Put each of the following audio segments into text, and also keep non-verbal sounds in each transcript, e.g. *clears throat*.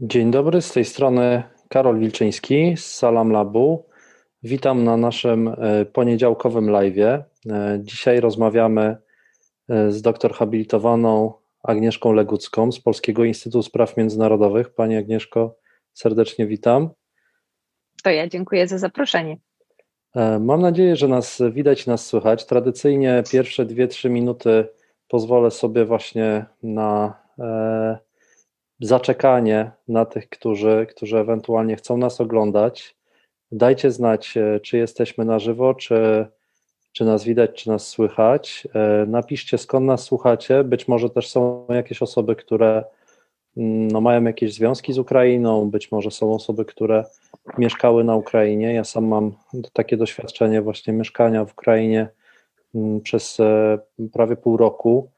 Dzień dobry, z tej strony Karol Wilczyński z Salam Labu. Witam na naszym e, poniedziałkowym live. E, dzisiaj rozmawiamy e, z doktor habilitowaną Agnieszką Legucką z Polskiego Instytutu Spraw Międzynarodowych. Pani Agnieszko, serdecznie witam. To ja dziękuję za zaproszenie. Mam nadzieję, że nas widać, nas słychać. Tradycyjnie pierwsze 2-3 minuty pozwolę sobie właśnie na zaczekanie na tych, którzy, którzy ewentualnie chcą nas oglądać. Dajcie znać, e, czy jesteśmy na żywo, czy, czy nas widać, czy nas słychać. E, napiszcie, skąd nas słuchacie. Być może też są jakieś osoby, które mm, no, mają jakieś związki z Ukrainą, być może są osoby, które mieszkały na Ukrainie. Ja sam mam takie doświadczenie właśnie mieszkania w Ukrainie mm, przez e, prawie pół roku.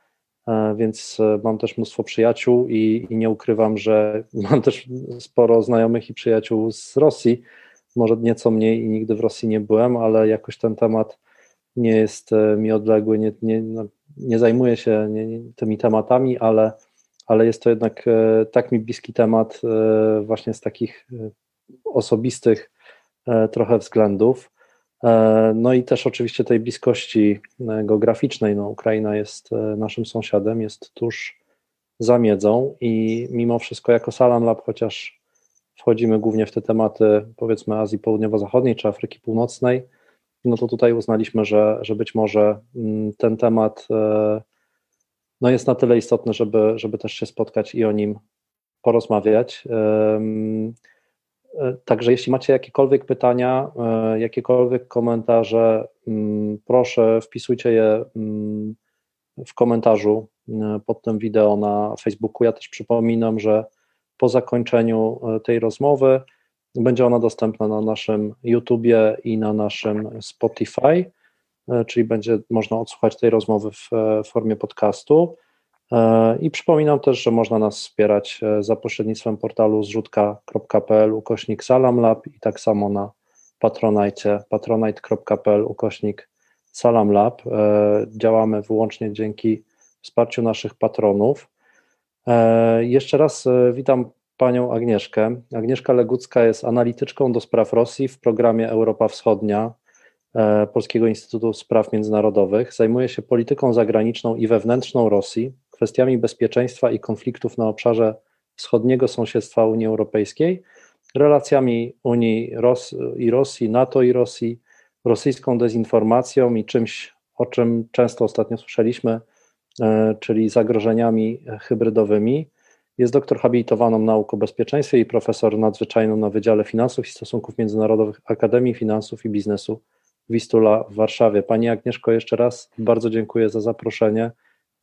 E, więc e, mam też mnóstwo przyjaciół i, i, nie ukrywam, że *laughs* mam też sporo znajomych i przyjaciół z Rosji, może nieco mniej i nigdy w Rosji nie byłem, ale jakoś ten temat nie jest e, mi odległy, nie, nie, no, nie zajmuję się nie, tymi tematami, ale, ale jest to jednak tak mi bliski temat właśnie z takich osobistych trochę względów. E, no i też oczywiście tej bliskości e, geograficznej. No, Ukraina jest e, naszym sąsiadem, jest tuż za miedzą i mimo wszystko jako Salam Lab, chociaż wchodzimy głównie w te tematy powiedzmy Azji Południowo-Zachodniej czy Afryki Północnej, no to tutaj uznaliśmy, że, że być może mm, ten temat no jest na tyle istotny, żeby, żeby też się spotkać i o nim porozmawiać. E, także jeśli macie jakiekolwiek pytania, e, jakiekolwiek komentarze, mm, proszę wpisujcie je mm, w komentarzu e, pod tym wideo na Facebooku. Ja też przypominam, że po zakończeniu tej rozmowy będzie ona dostępna na naszym YouTubie i na naszym Spotify, czyli będzie można odsłuchać tej rozmowy w formie podcastu. E, I przypominam też, że można nas wspierać e, za pośrednictwem portalu zrzutka.pl ukośnik salamlab i tak samo na patronajcie patronite.pl ukośnik salamlab. E, działamy wyłącznie dzięki wsparciu naszych patronów. Jeszcze raz witam panią Agnieszkę. Agnieszka Legucka jest analityczką do spraw Rosji w programie Europa Wschodnia Polskiego Instytutu Spraw Międzynarodowych. Zajmuje się polityką zagraniczną i wewnętrzną Rosji, kwestiami bezpieczeństwa i konfliktów na obszarze wschodniego sąsiedztwa Unii Europejskiej, relacjami Unii Ros i Rosji, NATO i Rosji, rosyjską dezinformacją i czymś, o czym często ostatnio słyszeliśmy, e, czyli zagrożeniami hybrydowymi. Jest doktor habilitowaną nauk o bezpieczeństwie i profesor nadzwyczajną na Wydziale Finansów i Stosunków Międzynarodowych Akademii Finansów i Biznesu Wistula w Warszawie. Pani Agnieszko, jeszcze raz bardzo dziękuję za zaproszenie.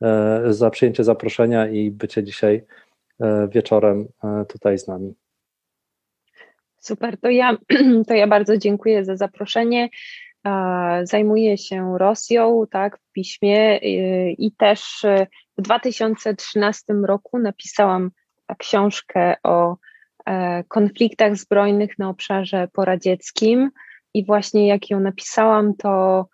E, za przyjęcie zaproszenia i bycie dzisiaj e, wieczorem e, tutaj z nami. Super, to ja, *clears throat* to ja bardzo dziękuję za zaproszenie. Zajmuję się Rosją, tak, w piśmie i też w 2013 roku napisałam książkę o konfliktach zbrojnych na obszarze poradzieckim i właśnie jak ją napisałam, to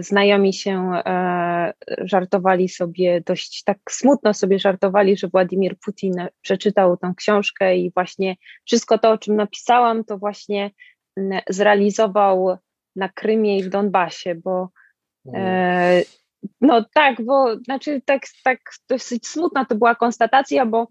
Znajomi się e, żartowali sobie, dość tak smutno sobie żartowali, że Władimir Putin przeczytał tę książkę i właśnie wszystko to, o czym napisałam, to właśnie zrealizował na Krymie i w Donbasie, bo e, no tak, bo znaczy tak, tak dosyć smutna to była konstatacja, bo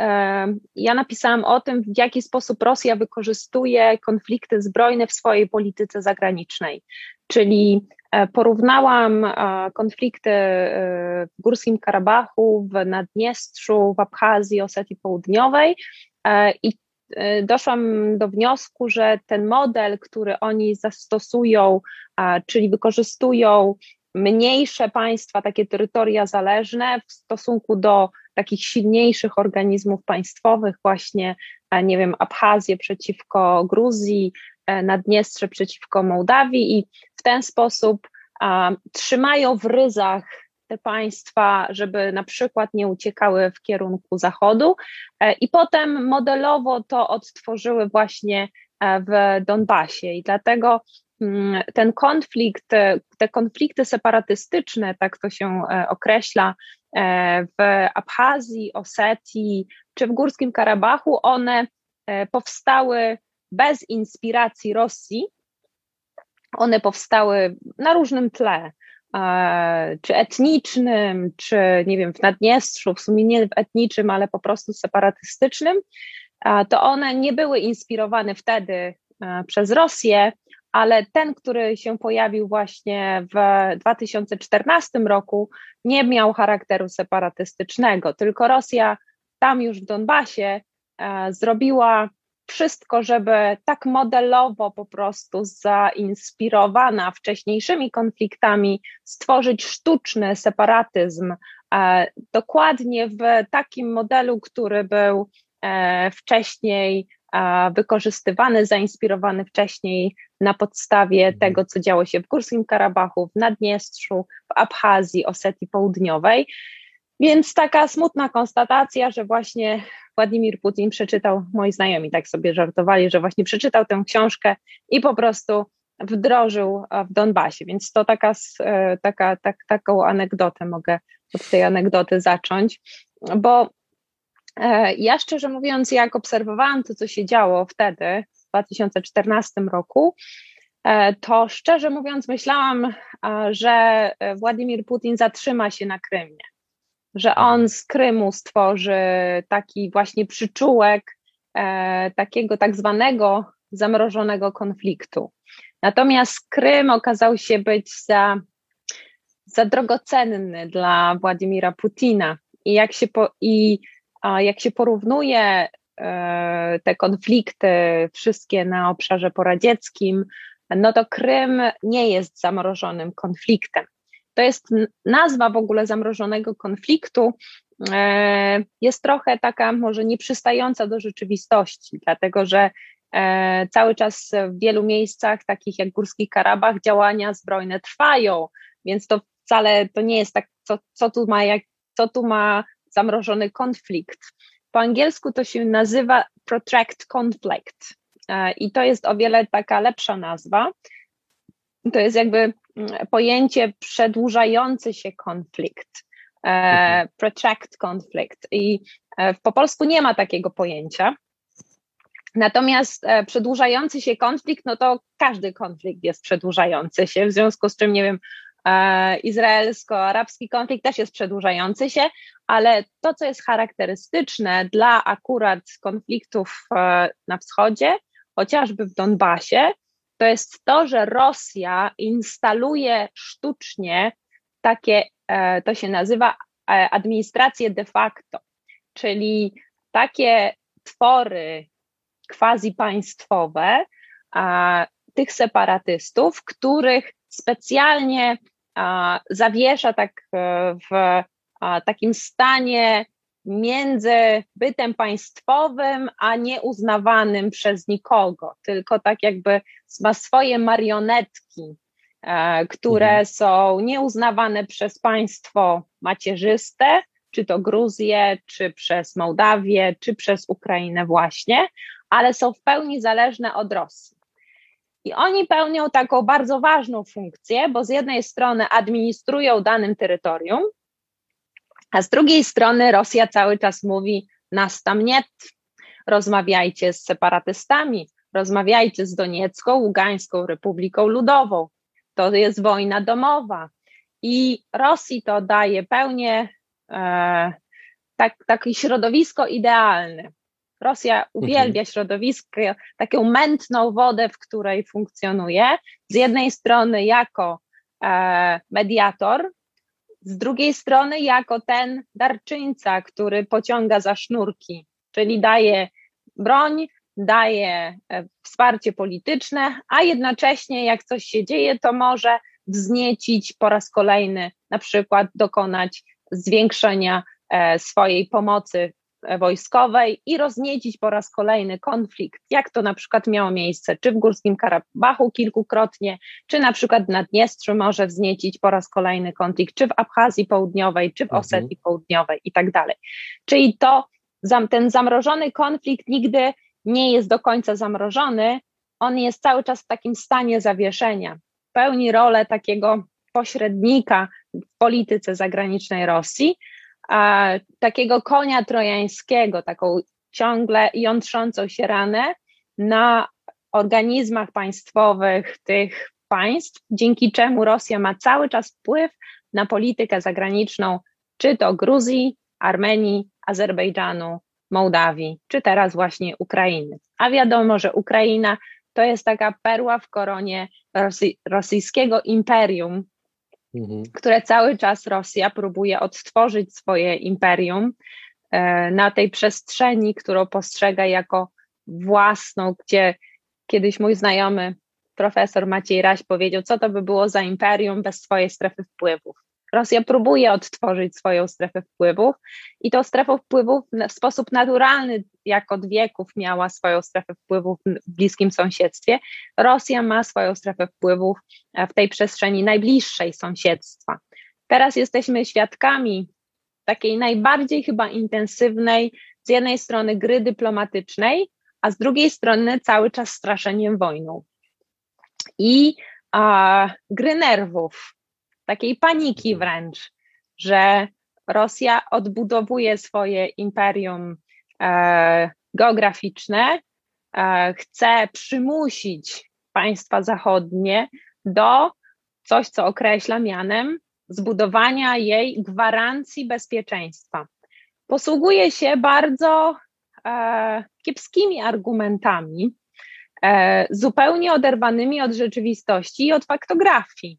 e, ja napisałam o tym, w jaki sposób Rosja wykorzystuje konflikty zbrojne w swojej polityce zagranicznej. Czyli porównałam e, konflikty e, w Górskim Karabachu, w Naddniestrzu, w Abchazji, Osetii Południowej i doszłam do wniosku, że ten model, który oni zastosują, czyli wykorzystują mniejsze państwa, takie terytoria zależne w stosunku do takich silniejszych organizmów państwowych, właśnie, nie wiem, Abchazję przeciwko Gruzji, E, Naddniestrze przeciwko Mołdawii i w ten sposób a, trzymają w ryzach te państwa, żeby na przykład nie uciekały w kierunku zachodu. E, i potem modelowo to odtworzyły właśnie e, w Donbasie. I dlatego mm, ten konflikt, te konflikty separatystyczne, tak to się określa, w Abchazji, Osetii czy w Górskim Karabachu, one powstały bez inspiracji Rosji. One powstały na różnym tle, czy etnicznym, czy nie wiem, w Naddniestrzu, w sumie nie etniczym, ale po prostu separatystycznym, to one nie były inspirowane wtedy przez Rosję, ale ten, który się pojawił właśnie w 2014 roku, nie miał charakteru separatystycznego, tylko Rosja tam już w Donbasie zrobiła wszystko, żeby tak modelowo po prostu zainspirowana wcześniejszymi konfliktami stworzyć sztuczny separatyzm, e, dokładnie w takim modelu, który był e, wcześniej e, wykorzystywany, zainspirowany wcześniej na podstawie mhm. tego, co działo się w Górskim Karabachu, w Naddniestrzu, w Abchazji, Osetii Południowej. Więc taka smutna konstatacja, że właśnie Władimir Putin przeczytał, moi znajomi tak sobie żartowali, że właśnie przeczytał tę książkę i po prostu wdrożył w Donbasie. Więc to taka, e, taka, tak, taką anegdotę mogę od tej anegdoty zacząć, bo e, ja szczerze mówiąc, jak obserwowałam to, co się działo wtedy, w 2014 roku, e, to szczerze mówiąc myślałam, że Władimir Putin zatrzyma się na Krymie że on mhm. z Krymu stworzy taki właśnie przyczółek e, takiego tak zwanego zamrożonego konfliktu. Natomiast Krym okazał się być za, za drogocenny dla Władimira Putina. I jak się, po, i, a jak się porównuje e, te konflikty wszystkie na obszarze poradzieckim, no to Krym nie jest zamrożonym konfliktem. To jest nazwa w ogóle zamrożonego konfliktu, e, jest trochę taka może nieprzystająca do rzeczywistości, dlatego że e, cały czas w wielu miejscach, takich jak Górski Karabach, działania zbrojne trwają, więc to wcale to nie jest tak, co, co, tu, ma, jak, co tu ma zamrożony konflikt. Po angielsku to się nazywa protract conflict e, i to jest o wiele taka lepsza nazwa. To jest jakby pojęcie przedłużający się konflikt, e, mhm. protract conflict. I e, po polsku nie ma takiego pojęcia. Natomiast e, przedłużający się konflikt, no to każdy konflikt jest przedłużający się, w związku z czym, nie wiem, izraelsko-arabski konflikt też jest przedłużający się, ale to, co jest charakterystyczne dla akurat konfliktów na wschodzie, chociażby w Donbasie, to jest to, że Rosja instaluje sztucznie takie, e, to się nazywa e, administrację de facto, czyli takie twory quasi państwowe tych separatystów, których specjalnie zawiesza tak e, w takim stanie między bytem państwowym a nieuznawanym przez nikogo, tylko tak jakby ma swoje marionetki, e, które mhm. są nieuznawane przez państwo macierzyste, czy to Gruzję, czy przez Mołdawię, czy przez Ukrainę właśnie, ale są w pełni zależne od Rosji. I oni pełnią taką bardzo ważną funkcję, bo z jednej strony administrują danym terytorium, a z drugiej strony Rosja cały czas mówi: nas tam nie, rozmawiajcie z separatystami, rozmawiajcie z Doniecką, Ługańską Republiką Ludową. To jest wojna domowa. I Rosji to daje pełnię e, tak, takie środowisko idealne. Rosja uwielbia mhm. środowisko, taką mętną wodę, w której funkcjonuje. Z jednej strony jako e, mediator, z drugiej strony jako ten darczyńca, który pociąga za sznurki, czyli daje broń, daje e, wsparcie polityczne, a jednocześnie jak coś się dzieje, to może wzniecić po raz kolejny, na przykład dokonać zwiększenia e, swojej pomocy wojskowej i rozniecić po raz kolejny konflikt, jak to na przykład miało miejsce czy w Górskim Karabachu kilkukrotnie, czy na przykład w Naddniestrzu może wzniecić po raz kolejny konflikt, czy w Abchazji Południowej, czy w mhm. Osetii mhm. Południowej i tak dalej. Czyli to, ten zamrożony konflikt nigdy nie jest do końca zamrożony, on jest cały czas w takim stanie zawieszenia. Pełni rolę takiego pośrednika w polityce zagranicznej Rosji, a, takiego konia trojańskiego, taką ciągle jątrzącą się ranę na organizmach państwowych tych państw, dzięki czemu Rosja ma cały czas wpływ na politykę zagraniczną, czy to Gruzji, Armenii, Azerbejdżanu, Mołdawii, czy teraz właśnie Ukrainy. A wiadomo, że Ukraina to jest taka perła w koronie rosy, rosyjskiego imperium, mhm. które cały czas Rosja próbuje odtworzyć swoje imperium e, na tej przestrzeni, którą postrzega jako własną, gdzie kiedyś mój znajomy profesor Maciej Raś powiedział, co to by było za imperium bez swojej strefy wpływów. Rosja próbuje odtworzyć swoją strefę wpływów i tą strefę wpływów w sposób naturalny, jak od wieków miała swoją strefę wpływów w bliskim sąsiedztwie. Rosja ma swoją strefę wpływów e, w tej przestrzeni najbliższej sąsiedztwa. Teraz jesteśmy świadkami takiej najbardziej chyba intensywnej, z jednej strony gry dyplomatycznej, a z drugiej strony cały czas straszeniem wojną. I a, gry nerwów, takiej paniki wręcz, że Rosja odbudowuje swoje imperium e, geograficzne, e, chce przymusić państwa zachodnie do coś, co określa mianem zbudowania jej gwarancji bezpieczeństwa. Posługuje się bardzo e, kiepskimi argumentami, e, zupełnie oderwanymi od rzeczywistości i od faktografii.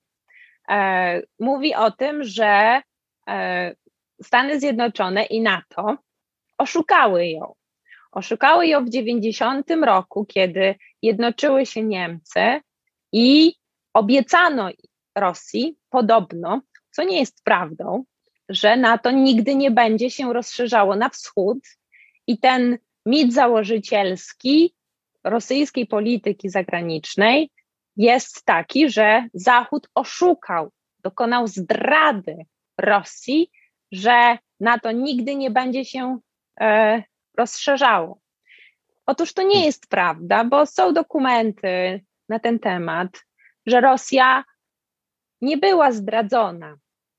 E, mówi o tym, że e, Stany Zjednoczone i NATO oszukały ją. Oszukały ją w 90 roku, kiedy jednoczyły się Niemcy i obiecano Rosji podobno, co nie jest prawdą, że NATO nigdy nie będzie się rozszerzało na wschód i ten mit założycielski rosyjskiej polityki zagranicznej jest taki, że Zachód oszukał, dokonał zdrady Rosji, że NATO nigdy nie będzie się e, rozszerzało. Otóż to nie jest prawda, bo są dokumenty na ten temat, że Rosja nie była zdradzona.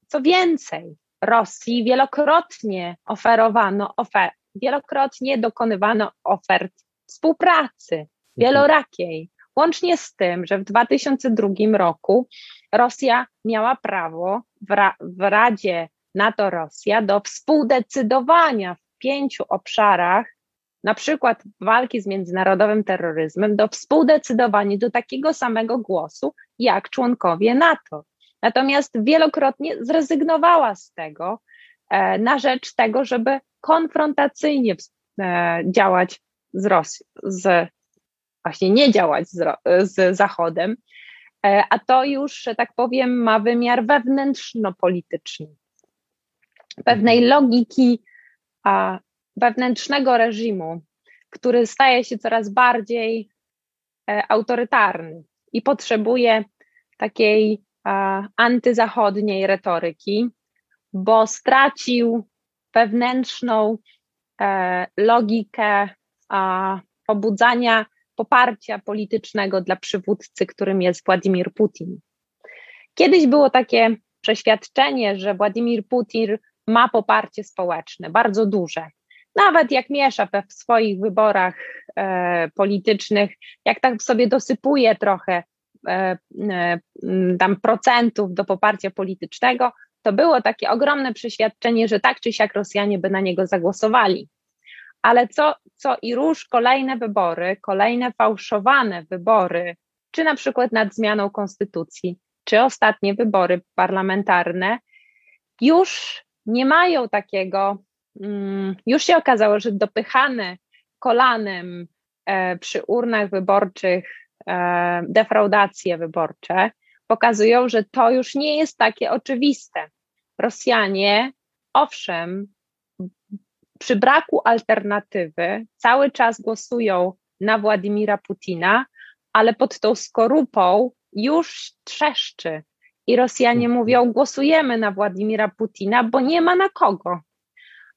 Co więcej, Rosji wielokrotnie oferowano, ofer wielokrotnie dokonywano ofert współpracy mhm. wielorakiej. Łącznie z tym, że w 2002 roku Rosja miała prawo w, ra w Radzie NATO-Rosja do współdecydowania w pięciu obszarach, na przykład walki z międzynarodowym terroryzmem, do współdecydowania do takiego samego głosu jak członkowie NATO. Natomiast wielokrotnie zrezygnowała z tego e, na rzecz tego, żeby konfrontacyjnie e, działać z Rosją, z właśnie nie działać z, z Zachodem, e, a to już, że tak powiem, ma wymiar wewnętrzno-polityczny. Pewnej mhm. logiki a, wewnętrznego reżimu, który staje się coraz bardziej e, autorytarny i potrzebuje takiej a, antyzachodniej retoryki, bo stracił wewnętrzną e, logikę a, pobudzania poparcia politycznego dla przywódcy, którym jest Władimir Putin. Kiedyś było takie przeświadczenie, że Władimir Putin ma poparcie społeczne, bardzo duże. Nawet jak miesza w swoich wyborach e, politycznych, jak tak sobie dosypuje trochę e, e, procentów do poparcia politycznego, to było takie ogromne przeświadczenie, że tak czy siak Rosjanie by na niego zagłosowali ale co, co i róż kolejne wybory, kolejne fałszowane wybory, czy na przykład nad zmianą konstytucji, czy ostatnie wybory parlamentarne, już nie mają takiego, mm, już się okazało, że dopychane kolanem e, przy urnach wyborczych e, defraudacje wyborcze pokazują, że to już nie jest takie oczywiste. Rosjanie, owszem, przy braku alternatywy cały czas głosują na Władimira Putina, ale pod tą skorupą już trzeszczy. I Rosjanie mhm. mówią: głosujemy na Władimira Putina, bo nie ma na kogo.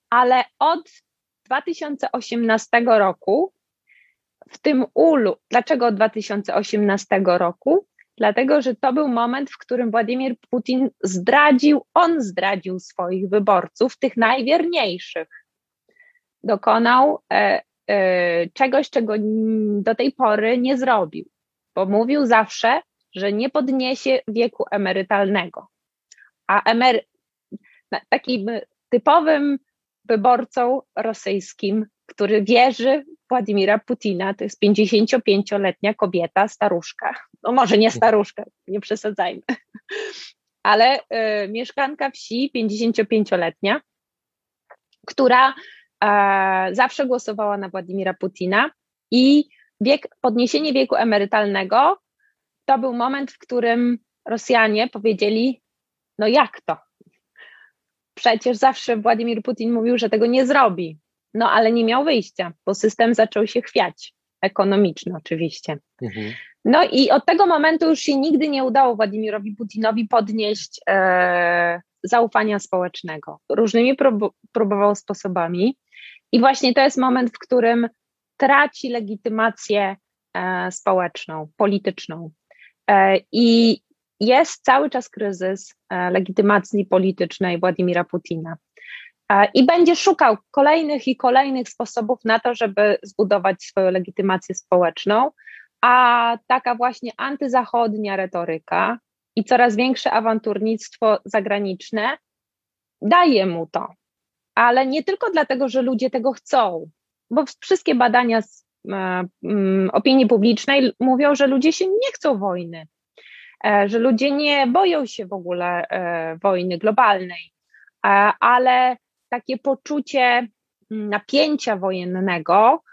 Ale od 2018 roku w tym ulu, dlaczego od 2018 roku? dlatego że to był moment, w którym Władimir Putin zdradził, on zdradził swoich wyborców, tych najwierniejszych. Dokonał e, e, czegoś, czego do tej pory nie zrobił, bo mówił zawsze, że nie podniesie wieku emerytalnego. A emery takim typowym wyborcą rosyjskim, który wierzy w Władimira Putina, to jest 55-letnia kobieta, staruszka. No może nie staruszka, nie przesadzajmy, ale y, mieszkanka wsi, 55-letnia, która zawsze głosowała na Władimira Putina i wiek, podniesienie wieku emerytalnego to był moment, w którym Rosjanie powiedzieli: No jak to? Przecież zawsze Władimir Putin mówił, że tego nie zrobi. No ale nie miał wyjścia, bo system zaczął się chwiać. Ekonomiczny oczywiście. Mhm. No i od tego momentu już się nigdy nie udało Władimirowi Putinowi podnieść e, zaufania społecznego. Różnymi prób próbował sposobami. I właśnie to jest moment, w którym traci legitymację e, społeczną, polityczną. E, I jest cały czas kryzys e, legitymacji politycznej Władimira Putina. I będzie szukał kolejnych i kolejnych sposobów na to, żeby zbudować swoją legitymację społeczną, a taka właśnie antyzachodnia retoryka i coraz większe awanturnictwo zagraniczne daje mu to. Ale nie tylko dlatego, że ludzie tego chcą, bo wszystkie badania z e, mm, opinii publicznej mówią, że ludzie się nie chcą wojny. E, że ludzie nie boją się w ogóle e, wojny globalnej, ale takie poczucie napięcia wojennego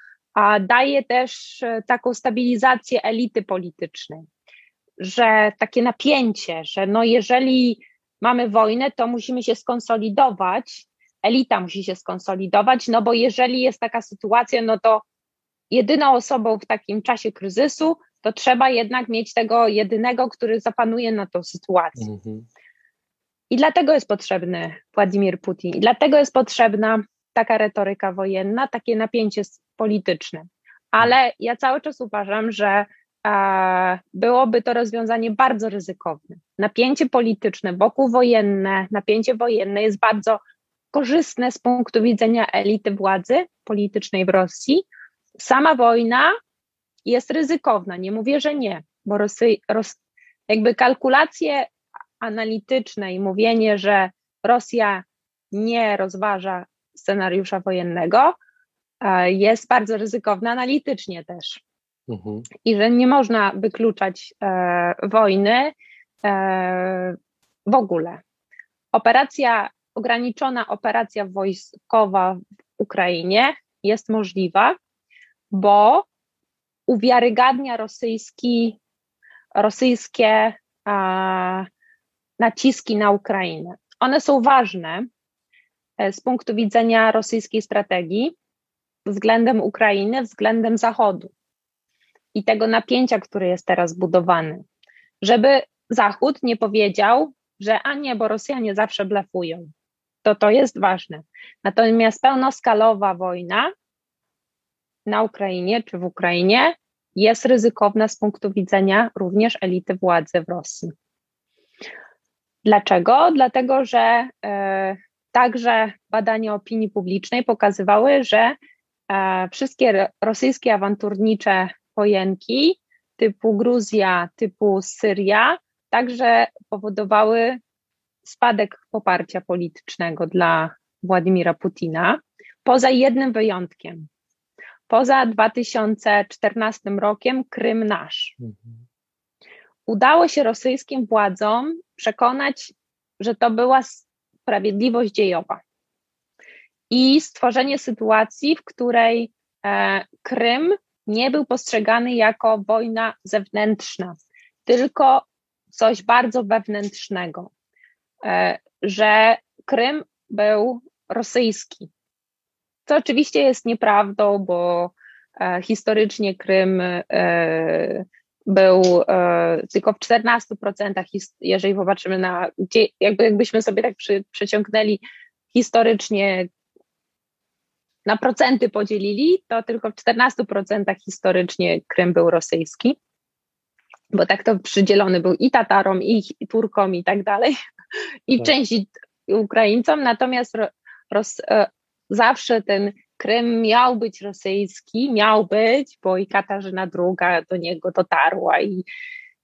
daje też taką stabilizację elity politycznej, że takie napięcie, że no jeżeli mamy wojnę, to musimy się skonsolidować, elita musi się skonsolidować, no bo jeżeli jest taka sytuacja, no to jedyną osobą w takim czasie kryzysu to trzeba jednak mieć tego jedynego, który zapanuje na tą sytuację. Mhm. I dlatego jest potrzebny Władimir Putin, i dlatego jest potrzebna taka retoryka wojenna, takie napięcie polityczne. Ale ja cały czas uważam, że e, byłoby to rozwiązanie bardzo ryzykowne. Napięcie polityczne wokół wojenne, napięcie wojenne jest bardzo korzystne z punktu widzenia elity władzy politycznej w Rosji. Sama wojna jest ryzykowna. Nie mówię, że nie, bo Rosy, Ros, jakby kalkulacje analityczne i mówienie, że Rosja nie rozważa scenariusza wojennego, e, jest bardzo ryzykowne analitycznie też. Mhm. I że nie można wykluczać e, wojny e, w ogóle. Operacja, ograniczona operacja wojskowa w Ukrainie jest możliwa, bo uwiarygadnia rosyjski, rosyjskie a, naciski na Ukrainę. One są ważne e, z punktu widzenia rosyjskiej strategii względem Ukrainy, względem Zachodu i tego napięcia, które jest teraz budowany, żeby Zachód nie powiedział, że a nie, bo Rosjanie zawsze blefują. To to jest ważne. Natomiast pełnoskalowa wojna na Ukrainie czy w Ukrainie jest ryzykowna z punktu widzenia również elity władzy w Rosji. Dlaczego? Dlatego, że e, także badania opinii publicznej pokazywały, że e, wszystkie rosyjskie awanturnicze wojenki typu Gruzja, typu Syria także powodowały spadek poparcia politycznego dla Władimira Putina, poza jednym wyjątkiem. Poza 2014 rokiem Krym nasz. Mhm. Udało się rosyjskim władzom przekonać, że to była sprawiedliwość dziejowa i stworzenie sytuacji, w której e, Krym nie był postrzegany jako wojna zewnętrzna, tylko coś bardzo wewnętrznego, że Krym był rosyjski, co oczywiście jest nieprawdą, bo e, historycznie Krym e, był e, tylko w 14%, jeżeli popatrzymy na, gdzie, jakby, jakbyśmy sobie tak przeciągnęli historycznie na procenty podzielili, to tylko w 14% historycznie Krym był rosyjski. bo tak to przydzielony był i Tatarom, i Turkom, i tak dalej, i tak. części Ukraińcom, natomiast Ros, e, zawsze ten Krym miał być rosyjski, miał być, bo i Katarzyna II do niego dotarła i,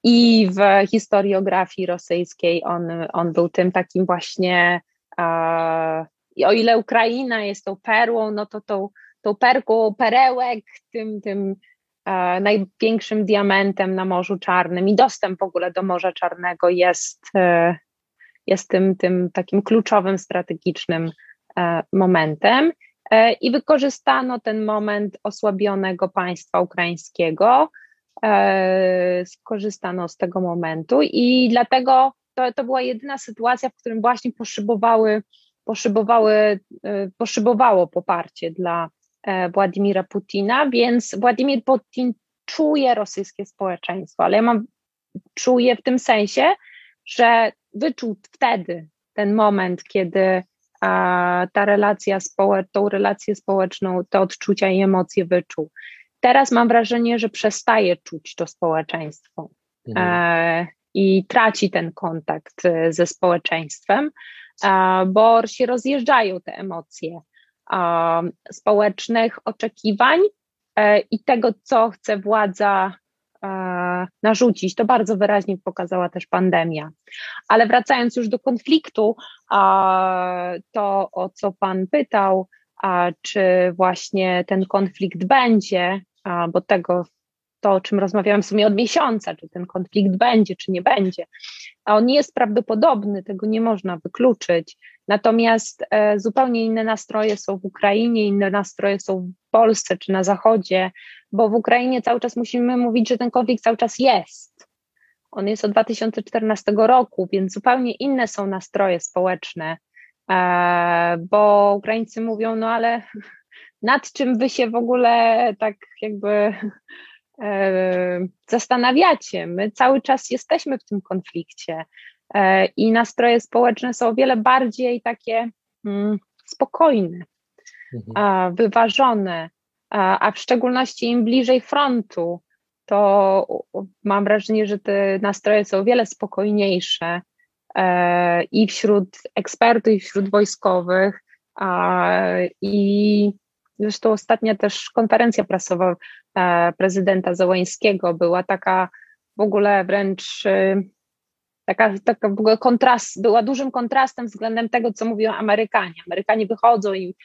i w historiografii rosyjskiej on, on był tym takim właśnie, i o ile Ukraina jest tą perłą, no to tą, tą perką perełek, tym, tym największym diamentem na Morzu Czarnym i dostęp w ogóle do Morza Czarnego jest, e, jest tym, tym takim kluczowym, strategicznym e, momentem. E, I wykorzystano ten moment osłabionego państwa ukraińskiego, skorzystano z tego momentu i dlatego to, to była jedyna sytuacja, w którym właśnie poszybowały, poszybowały, poszybowało poparcie dla, E, Władimira Putina, więc Władimir Putin czuje rosyjskie społeczeństwo, ale ja mam, czuję w tym sensie, że wyczuł wtedy ten moment, kiedy ta relacja społeczna, tą relację społeczną, te odczucia i emocje wyczuł. Teraz mam wrażenie, że przestaje czuć to społeczeństwo mhm. e, i traci ten kontakt e, ze społeczeństwem, bo się rozjeżdżają te emocje społecznych oczekiwań e, i tego, co chce władza narzucić. To bardzo wyraźnie pokazała też pandemia. Ale wracając już do konfliktu, to o co Pan pytał, czy właśnie ten konflikt będzie, bo tego to, o czym rozmawiałam w sumie od miesiąca, czy ten konflikt będzie, czy nie będzie. A on jest prawdopodobny, tego nie można wykluczyć. Natomiast e, zupełnie inne nastroje są w Ukrainie, inne nastroje są w Polsce czy na Zachodzie, bo w Ukrainie cały czas musimy mówić, że ten konflikt cały czas jest. On jest od 2014 roku, więc zupełnie inne są nastroje społeczne, e, bo Ukraińcy mówią, no ale *laughs* nad czym wy się w ogóle tak jakby e, zastanawiacie? My cały czas jesteśmy w tym konflikcie. E, i nastroje społeczne są o wiele bardziej takie mm, spokojne, mhm. wyważone, a w szczególności im bliżej frontu, to mam wrażenie, że te nastroje są o wiele spokojniejsze e, i wśród ekspertów, i wśród wojskowych. I zresztą ostatnia też konferencja prasowa e, prezydenta Załańskiego była taka w ogóle wręcz taka, taka w ogóle kontrast, była dużym kontrastem względem tego, co mówią Amerykanie. Amerykanie wychodzą i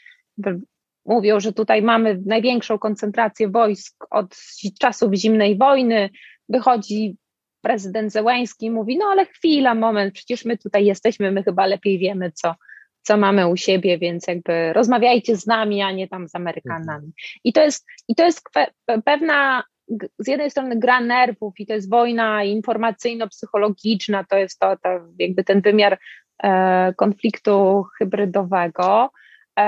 mówią, że tutaj mamy największą koncentrację wojsk od czasów zimnej wojny. Wychodzi prezydent Zełański i mówi, no ale chwila, moment, przecież my tutaj jesteśmy, my chyba lepiej wiemy, co, co mamy u siebie, więc jakby rozmawiajcie z nami, a nie tam z Amerykanami. I to jest, i to jest pewna z jednej strony gra nerwów i to jest wojna informacyjno-psychologiczna, to jest to, to jakby ten wymiar e, konfliktu hybrydowego, e,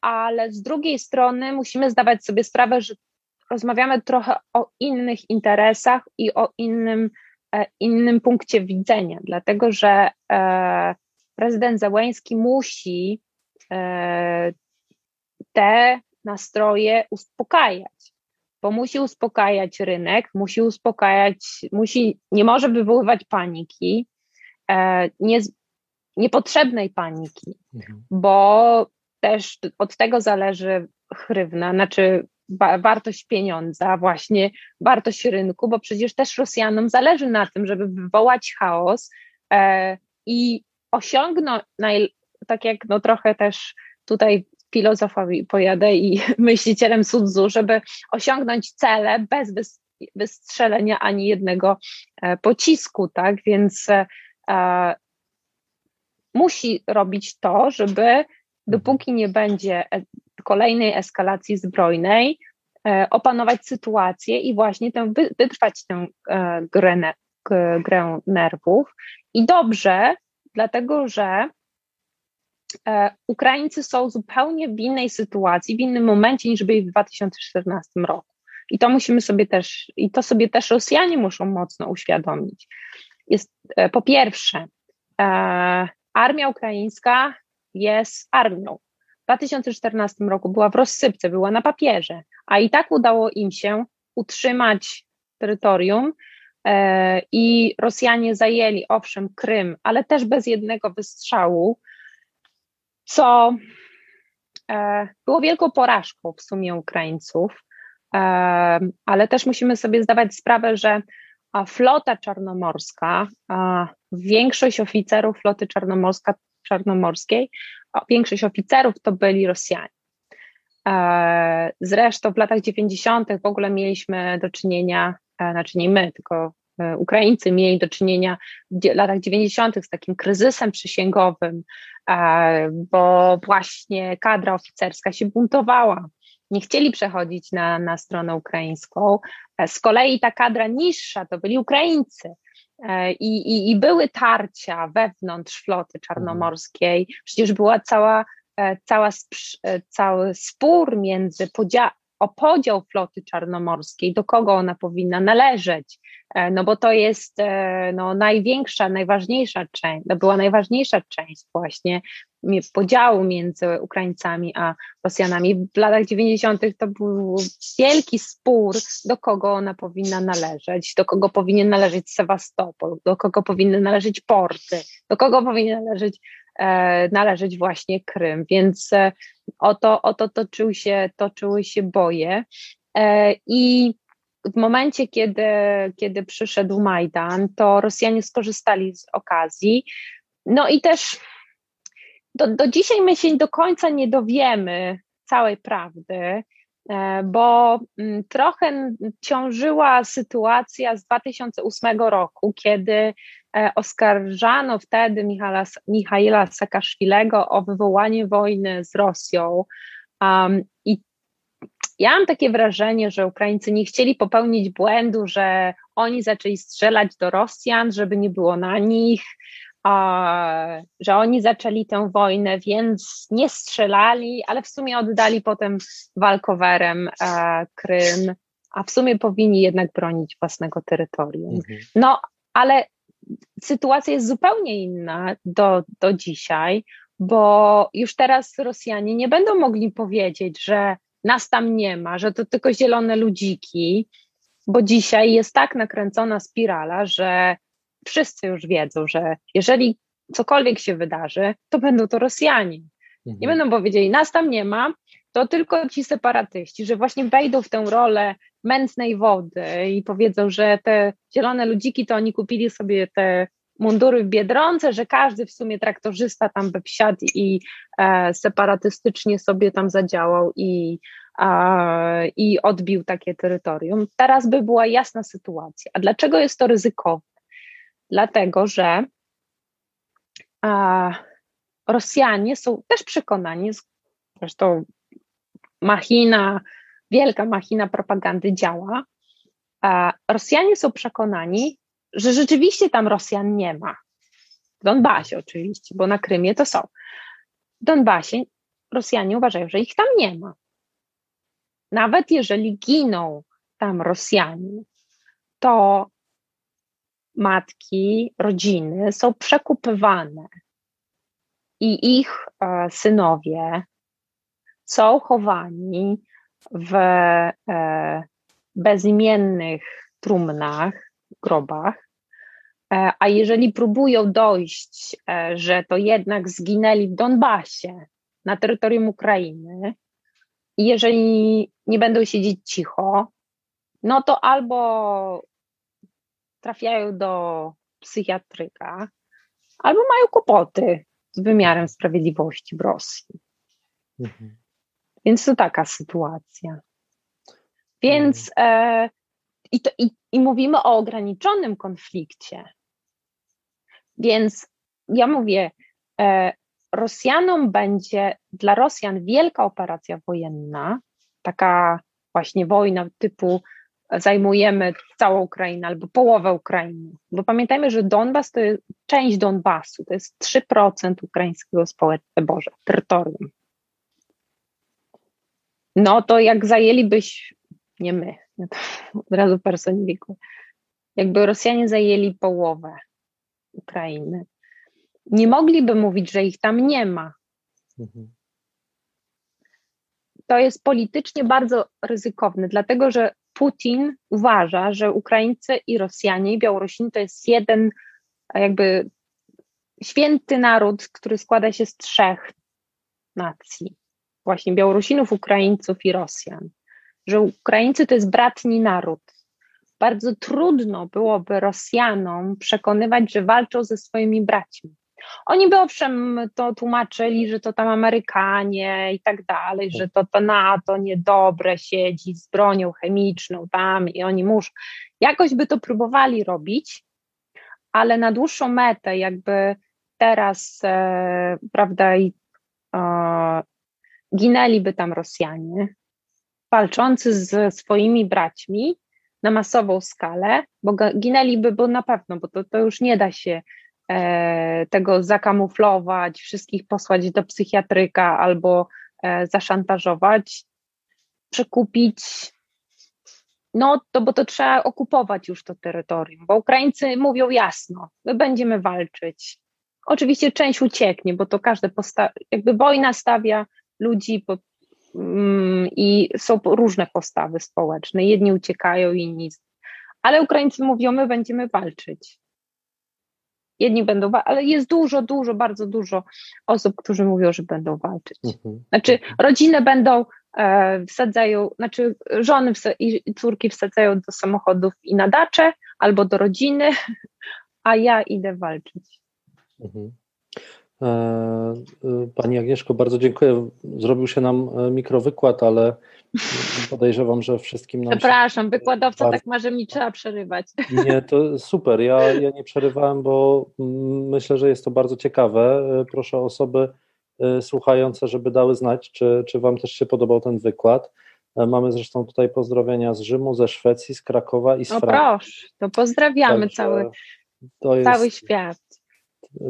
ale z drugiej strony musimy zdawać sobie sprawę, że rozmawiamy trochę o innych interesach i o innym, e, innym punkcie widzenia, dlatego że e, prezydent Zełęński musi e, te nastroje uspokajać bo musi uspokajać rynek, musi uspokajać, musi, nie może wywoływać paniki, e, nie, niepotrzebnej paniki, mhm. bo też od tego zależy chrywna, znaczy wartość pieniądza, właśnie wartość rynku, bo przecież też Rosjanom zależy na tym, żeby wywołać chaos e, i osiągnąć, tak jak no trochę też tutaj filozofowi pojadę i *laughs* myślicielem Sudzu, żeby osiągnąć cele bez wystrzelenia ani jednego e, pocisku, tak? Więc e, musi robić to, żeby dopóki nie będzie e, kolejnej eskalacji zbrojnej, e, opanować sytuację i właśnie tę, wytrwać tę e, grę, grę nerwów. I dobrze, dlatego że E, Ukraińcy są zupełnie w innej sytuacji, w innym momencie niż byli w 2014 roku. I to musimy sobie też, i to sobie też Rosjanie muszą mocno uświadomić. Jest e, po pierwsze, e, armia ukraińska jest armią. W 2014 roku była w rozsypce, była na papierze, a i tak udało im się utrzymać terytorium i Rosjanie zajęli owszem Krym, ale też bez jednego wystrzału, co było wielką porażką w sumie Ukraińców, ale też musimy sobie zdawać sprawę, że flota czarnomorska, większość oficerów floty czarnomorska, czarnomorskiej, większość oficerów to byli Rosjanie. E, zresztą w latach 90. w ogóle mieliśmy do czynienia, e, znaczy nie my, tylko e, Ukraińcy mieli do czynienia w latach 90. z takim kryzysem przysięgowym, bo właśnie kadra oficerska się buntowała. Nie chcieli przechodzić na, na stronę ukraińską. Z kolei ta kadra niższa to byli Ukraińcy. I, i, I były tarcia wewnątrz floty czarnomorskiej. Przecież była cała E, cała, e, cały spór między podzia- o podział floty czarnomorskiej, do kogo ona powinna należeć, e, no bo to jest no, największa, najważniejsza część, to była najważniejsza część właśnie podziału między Ukraińcami a Rosjanami. W latach 90. to był wielki spór, do kogo ona powinna należeć, do kogo powinien należeć Sewastopol, do kogo powinny należeć porty, do kogo powinien należeć E, należeć właśnie Krym, więc e, o to, o to toczyły, się, toczyły się boje. E, I w momencie, kiedy, kiedy przyszedł Majdan, to Rosjanie skorzystali z okazji. No i też do, do dzisiaj my się do końca nie dowiemy całej prawdy, bo mm, trochę ciążyła sytuacja z 2008 roku, kiedy E, oskarżano wtedy Michala, Michaila Saakaszwilego o wywołanie wojny z Rosją. Um, I ja mam takie wrażenie, że Ukraińcy nie chcieli popełnić błędu, że oni zaczęli strzelać do Rosjan, żeby nie było na nich, a, że oni zaczęli tę wojnę, więc nie strzelali, ale w sumie oddali potem walkowerem a, e, Krym, a w sumie powinni jednak bronić własnego terytorium. Mhm. No, ale sytuacja jest zupełnie inna do, do dzisiaj, bo już teraz Rosjanie nie będą mogli powiedzieć, że nas tam nie ma, że to tylko zielone ludziki, bo dzisiaj jest tak nakręcona spirala, że wszyscy już wiedzą, że jeżeli cokolwiek się wydarzy, to będą to Rosjanie. Nie mhm. będą powiedzieli, nas tam nie ma, to tylko ci separatyści, że właśnie wejdą w tę rolę mętnej wody i powiedzą, że te zielone ludziki to oni kupili sobie te mundury w Biedronce, że każdy w sumie traktorzysta tam by wsiadł i e, separatystycznie sobie tam zadziałał i, e, i odbił takie terytorium. Teraz by była jasna sytuacja. A dlaczego jest to ryzykowne? Dlatego, że e, Rosjanie są też przekonani, zresztą machina, wielka machina propagandy działa. Rosjanie są przekonani, że rzeczywiście tam Rosjan nie ma. W Donbasie oczywiście, bo na Krymie to są. W Donbasie Rosjanie uważają, że ich tam nie ma. Nawet jeżeli giną tam Rosjanie, to matki, rodziny są przekupywane i ich e, synowie są chowani w e, bezimiennych trumnach, grobach. E, a jeżeli próbują dojść, e, że to jednak zginęli w Donbasie, na terytorium Ukrainy, i jeżeli nie będą siedzieć cicho, no to albo trafiają do psychiatryka, albo mają kłopoty z wymiarem sprawiedliwości w Rosji. Mhm. Więc to taka sytuacja. Więc mhm. e, i, to, i, i mówimy o ograniczonym konflikcie. Więc ja mówię, e, Rosjanom będzie dla Rosjan wielka operacja wojenna, taka właśnie wojna typu zajmujemy całą Ukrainę albo połowę Ukrainy. Bo pamiętajmy, że Donbas to jest część Donbasu, to jest 3% ukraińskiego społeczeństwa, Boże, terytorium. No to jak zajęlibyś, nie my, od razu personifikuję, jakby Rosjanie zajęli połowę Ukrainy, nie mogliby mówić, że ich tam nie ma. To jest politycznie bardzo ryzykowne, dlatego że Putin uważa, że Ukraińcy i Rosjanie i Białorusini to jest jeden jakby święty naród, który składa się z trzech nacji, właśnie Białorusinów, Ukraińców i Rosjan, że Ukraińcy to jest bratni naród. Bardzo trudno byłoby Rosjanom przekonywać, że walczą ze swoimi braćmi. Oni by owszem to tłumaczyli, że to tam Amerykanie i tak dalej, że to, to NATO niedobre siedzi z bronią chemiczną tam i oni muszą. Jakoś by to próbowali robić, ale na dłuższą metę, jakby teraz, e, prawda, i, e, ginęliby tam Rosjanie, walczący ze swoimi braćmi na masową skalę, bo ginęliby, bo na pewno, bo to, to już nie da się e, tego zakamuflować, wszystkich posłać do psychiatryka albo e, zaszantażować, przekupić. No to, bo to trzeba okupować już to terytorium, bo Ukraińcy mówią jasno, my będziemy walczyć. Oczywiście część ucieknie, bo to każde posta- jakby wojna stawia ludzi pod, mm, i są różne postawy społeczne. Jedni uciekają, inni. Ale Ukraińcy mówią, my będziemy walczyć. Jedni będą, ale jest dużo, dużo, bardzo dużo osób, którzy mówią, że będą walczyć. Mhm. Znaczy, rodziny będą e, wsadzają, znaczy żony i córki wsadzają do samochodów i na dacze albo do rodziny, *laughs* a ja idę walczyć. Mhm. E, e, pani Agnieszko, bardzo dziękuję. Zrobił się nam e, mikrowykład, ale podejrzewam, że wszystkim nam. Przepraszam, się... wykładowca bardzo... tak ma, że mi trzeba przerywać. Nie, to super. Ja, ja nie przerywałem, bo myślę, że jest to bardzo ciekawe. Proszę osoby słuchające, żeby dały znać, czy, czy Wam też się podobał ten wykład. Mamy zresztą tutaj pozdrowienia z Rzymu, ze Szwecji, z Krakowa i z Francji. O proszę, to pozdrawiamy Także cały, cały świat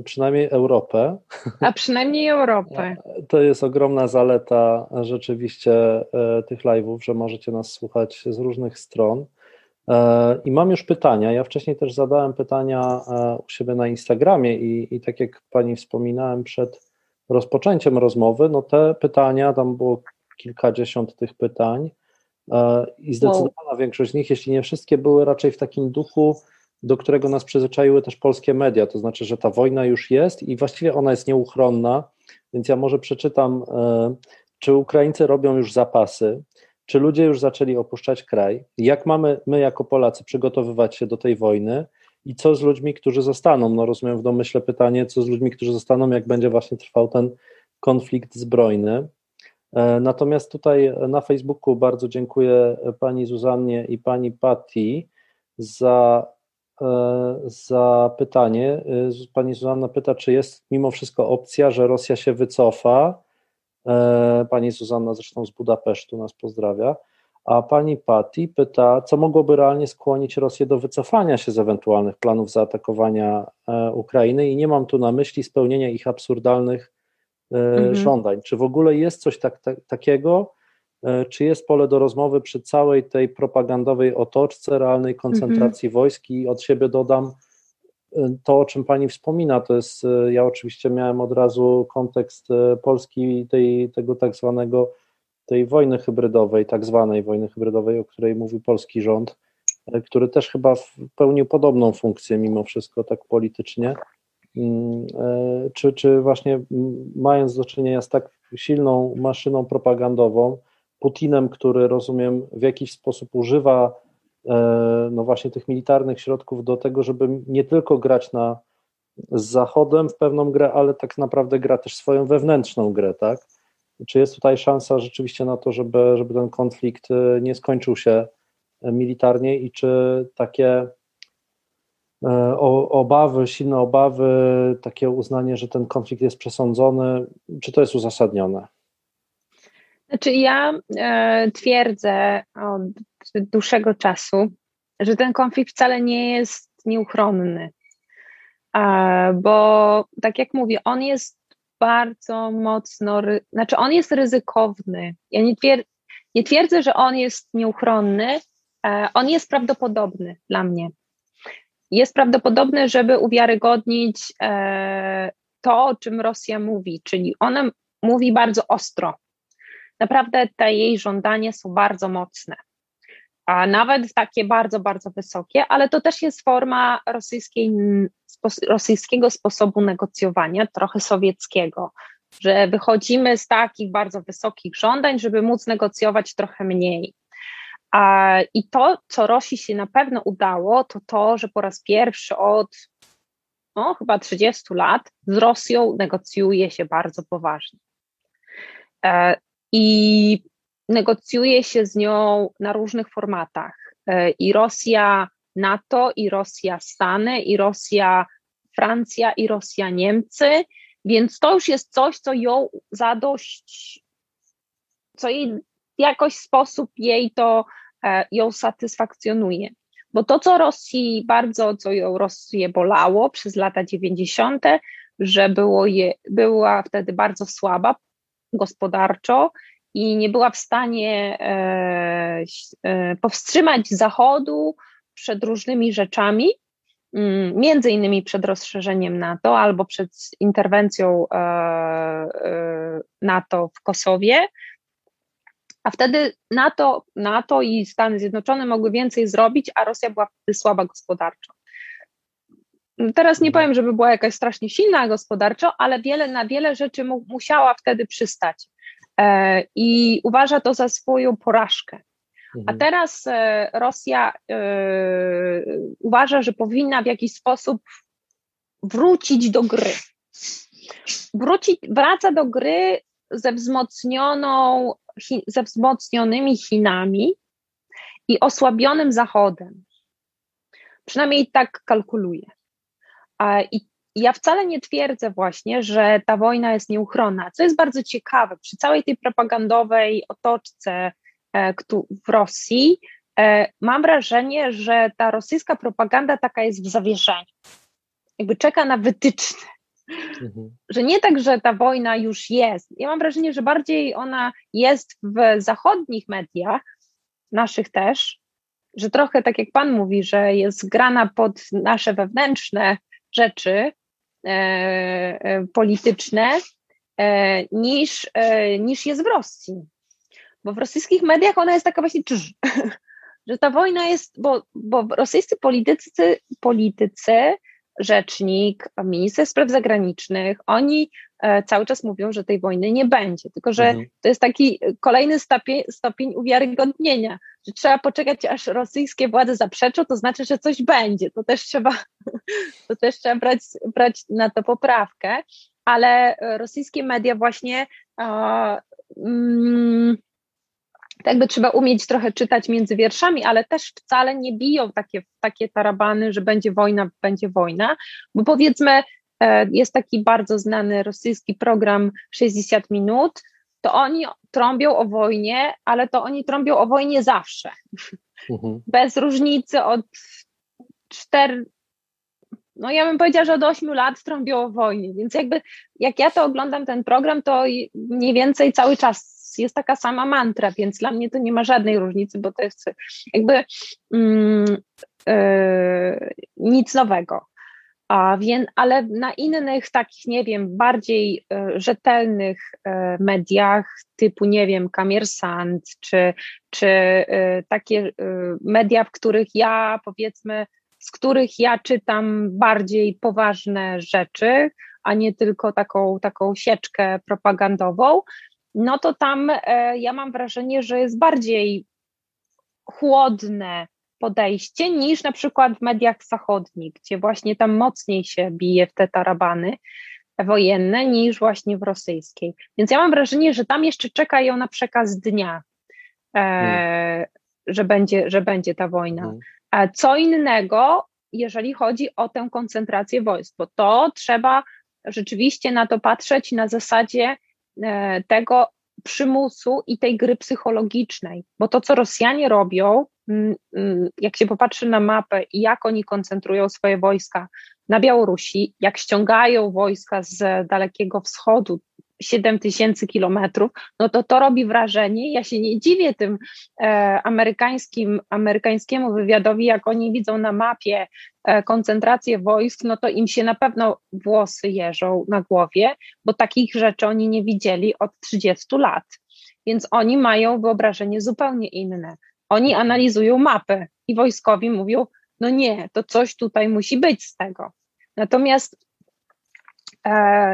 przynajmniej Europę. A przynajmniej Europę. To jest ogromna zaleta rzeczywiście e, tych live'ów, że możecie nas słuchać z różnych stron. E, I mam już pytania. Ja wcześniej też zadałem pytania e, u siebie na Instagramie i, i tak jak pani wspominałem przed rozpoczęciem rozmowy, no te pytania, tam było kilkadziesiąt tych pytań i zdecydowana wow. większość z nich, jeśli nie wszystkie, były raczej w takim duchu do którego nas przyzwyczaiły też polskie media, to znaczy, że ta wojna już jest i właściwie ona jest nieuchronna, więc ja może przeczytam, e, czy Ukraińcy robią już zapasy, czy ludzie już zaczęli opuszczać kraj, jak mamy my jako Polacy przygotowywać się do tej wojny i co z ludźmi, którzy zostaną. No rozumiem w domyśle pytanie, co z ludźmi, którzy zostaną, jak będzie właśnie trwał ten konflikt zbrojny. E, natomiast tutaj na Facebooku bardzo dziękuję pani Zuzannie i pani Patty za za pytanie. E, pani Zuzanna pyta, czy jest mimo wszystko opcja, że Rosja się wycofa. E, pani Zuzanna zresztą z Budapesztu nas pozdrawia. A pani Patti pyta, co mogłoby realnie skłonić Rosję do wycofania się z ewentualnych planów zaatakowania Ukrainy i nie mam tu na myśli spełnienia ich absurdalnych mhm. żądań. Czy w ogóle jest coś tak, tak, takiego, E, czy jest pole do rozmowy przy całej tej propagandowej otoczce realnej koncentracji -hmm. wojsk i od siebie dodam e, to, o czym Pani wspomina, to jest, e, ja oczywiście miałem od razu kontekst Polski tej, tego tak zwanego, tej wojny hybrydowej, tak zwanej wojny hybrydowej, o której mówi polski rząd, który też chyba pełnił podobną funkcję mimo wszystko tak politycznie, mm, czy, czy właśnie mając do czynienia z tak silną maszyną propagandową, Putinem, który rozumiem w jakiś sposób używa e, no właśnie tych militarnych środków do tego, żeby nie tylko grać na, z Zachodem w pewną grę, ale tak naprawdę gra też swoją wewnętrzną grę, tak? Czy jest tutaj szansa rzeczywiście na to, żeby, żeby ten konflikt e, nie skończył się e, militarnie i czy takie obawy, silne obawy, takie uznanie, że ten konflikt jest przesądzony, czy to jest uzasadnione? Znaczy ja e, twierdzę od dłuższego czasu, że ten konflikt wcale nie jest nieuchronny, e, bo tak jak mówię, on jest bardzo mocno, znaczy on jest ryzykowny. Ja nie, twier nie twierdzę, że on jest nieuchronny, e, on jest prawdopodobny dla mnie. Jest prawdopodobny, żeby uwiarygodnić e, to, o czym Rosja mówi, czyli ona mówi bardzo ostro naprawdę te jej żądania są bardzo mocne. a nawet takie bardzo, bardzo wysokie, ale to też jest forma rosyjskiej, rosyjskiego sposobu negocjowania, trochę sowieckiego, że wychodzimy z takich bardzo wysokich żądań, żeby móc negocjować trochę mniej. I to, co Rosji się na pewno udało, to to, że po raz pierwszy od no, chyba 30 lat z Rosją negocjuje się bardzo poważnie. I negocjuje się z nią na różnych formatach. E, I Rosja NATO, i Rosja Stany, i Rosja Francja, i Rosja Niemcy, więc to już jest coś, co ją zadość, co jej w jakoś sposób jej to e, ją satysfakcjonuje. Bo to, co Rosji bardzo, co ją Rosję bolało przez lata 90., że było je, była wtedy bardzo słaba gospodarczo i nie była w stanie e, e, powstrzymać Zachodu przed różnymi rzeczami, mm, między innymi przed rozszerzeniem NATO albo przed interwencją e, NATO w Kosowie. A wtedy NATO, NATO i Stany Zjednoczone mogły więcej zrobić, a Rosja była wtedy słaba gospodarczo. Teraz nie powiem, żeby była jakaś strasznie silna gospodarczo, ale wiele, na wiele rzeczy mu, musiała wtedy przystać. E, i uważa to za swoją porażkę. A mhm. teraz e, Rosja e, uważa, że powinna w jakiś sposób wrócić do gry. Wrócić, wraca do gry ze wzmocnioną, ze wzmocnionymi Chinami i osłabionym Zachodem. Przynajmniej tak kalkuluje. I ja wcale nie twierdzę właśnie, że ta wojna jest nieuchronna, co jest bardzo ciekawe. Przy całej tej propagandowej otoczce e, w Rosji e, mam wrażenie, że ta rosyjska propaganda taka jest w zawieszeniu. Jakby czeka na wytyczne. Mhm. Że nie tak, że ta wojna już jest. Ja mam wrażenie, że bardziej ona jest w zachodnich mediach, naszych też, że trochę tak jak Pan mówi, że jest grana pod nasze wewnętrzne rzeczy, E, e, polityczne e, niż, niż jest w Rosji. Bo w rosyjskich mediach ona jest taka właśnie czyż, *laughs* że ta wojna jest, bo, bo rosyjscy politycy, politycy, rzecznik, minister spraw zagranicznych, oni cały czas mówią, że tej wojny nie będzie, tylko że mhm. to jest taki kolejny stopień, stopień uwiarygodnienia, trzeba poczekać, aż rosyjskie władze zaprzeczą, to znaczy, że coś będzie. To też trzeba, *laughs* to też trzeba brać, brać na to poprawkę, ale rosyjskie media właśnie mm, tak by trzeba umieć trochę czytać między wierszami, ale też wcale nie biją takie, takie tarabany, że będzie wojna, będzie wojna, bo powiedzmy, e, jest taki bardzo znany rosyjski program 60 minut, to oni trąbią o wojnie, ale to oni trąbią o wojnie zawsze. Mhm. Bez różnicy od czter, no ja bym powiedziała, że od 8 lat trąbią o wojnie, więc jakby jak ja to oglądam ten program, to mniej więcej cały czas jest taka sama mantra, więc dla mnie to nie ma żadnej różnicy, bo to jest jakby mm, yy, nic nowego. A więc, ale na innych takich, nie wiem, bardziej y, rzetelnych y, mediach, typu, nie wiem, Kamiersand, czy, czy y, takie media, w których ja, powiedzmy, z których ja czytam bardziej poważne rzeczy, a nie tylko taką, taką sieczkę propagandową, no to tam ja mam wrażenie, że jest bardziej chłodne podejście niż na przykład w mediach zachodnich, gdzie właśnie tam mocniej się bije w te tarabany wojenne niż właśnie w rosyjskiej. Więc ja mam wrażenie, że tam jeszcze czeka ją na przekaz dnia, e, że, będzie, że będzie ta wojna. Mm. E, co innego, jeżeli chodzi o tę koncentrację wojsk, bo to trzeba rzeczywiście na to patrzeć na zasadzie e, tego przymusu i tej gry psychologicznej, bo to, co Rosjanie robią, Mm, mm, jak się popatrzy na mapę i jak oni koncentrują swoje wojska na Białorusi, jak ściągają wojska z Dalekiego Wschodu, 7 tysięcy kilometrów, no to to robi wrażenie. Ja się nie dziwię tym e, amerykańskim, amerykańskiemu wywiadowi, jak oni widzą na mapie e, koncentrację wojsk, no to im się na pewno włosy jeżą na głowie, bo takich rzeczy oni nie widzieli od 30 lat. Więc oni mają wyobrażenie zupełnie inne. Oni analizują mapy i wojskowi mówią, no nie, to coś tutaj musi być z tego. Natomiast,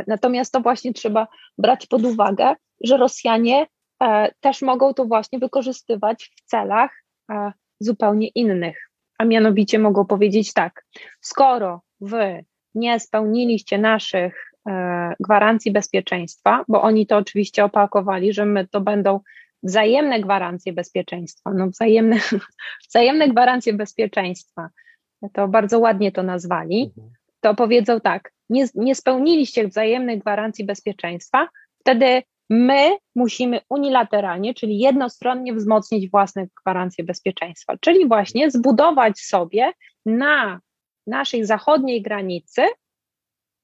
natomiast to właśnie trzeba brać pod uwagę, że Rosjanie e, też mogą to właśnie wykorzystywać w celach e, zupełnie innych. A mianowicie mogą powiedzieć tak: skoro wy nie spełniliście naszych e, gwarancji bezpieczeństwa, bo oni to oczywiście opakowali, że my to będą wzajemne gwarancje bezpieczeństwa, no wzajemne, *laughs* wzajemne gwarancje bezpieczeństwa, to bardzo ładnie to nazwali, mhm. To powiedzą tak, nie, nie spełniliście wzajemnych gwarancji bezpieczeństwa, wtedy my musimy unilateralnie, czyli jednostronnie wzmocnić własne gwarancje bezpieczeństwa, czyli właśnie zbudować sobie na naszej zachodniej granicy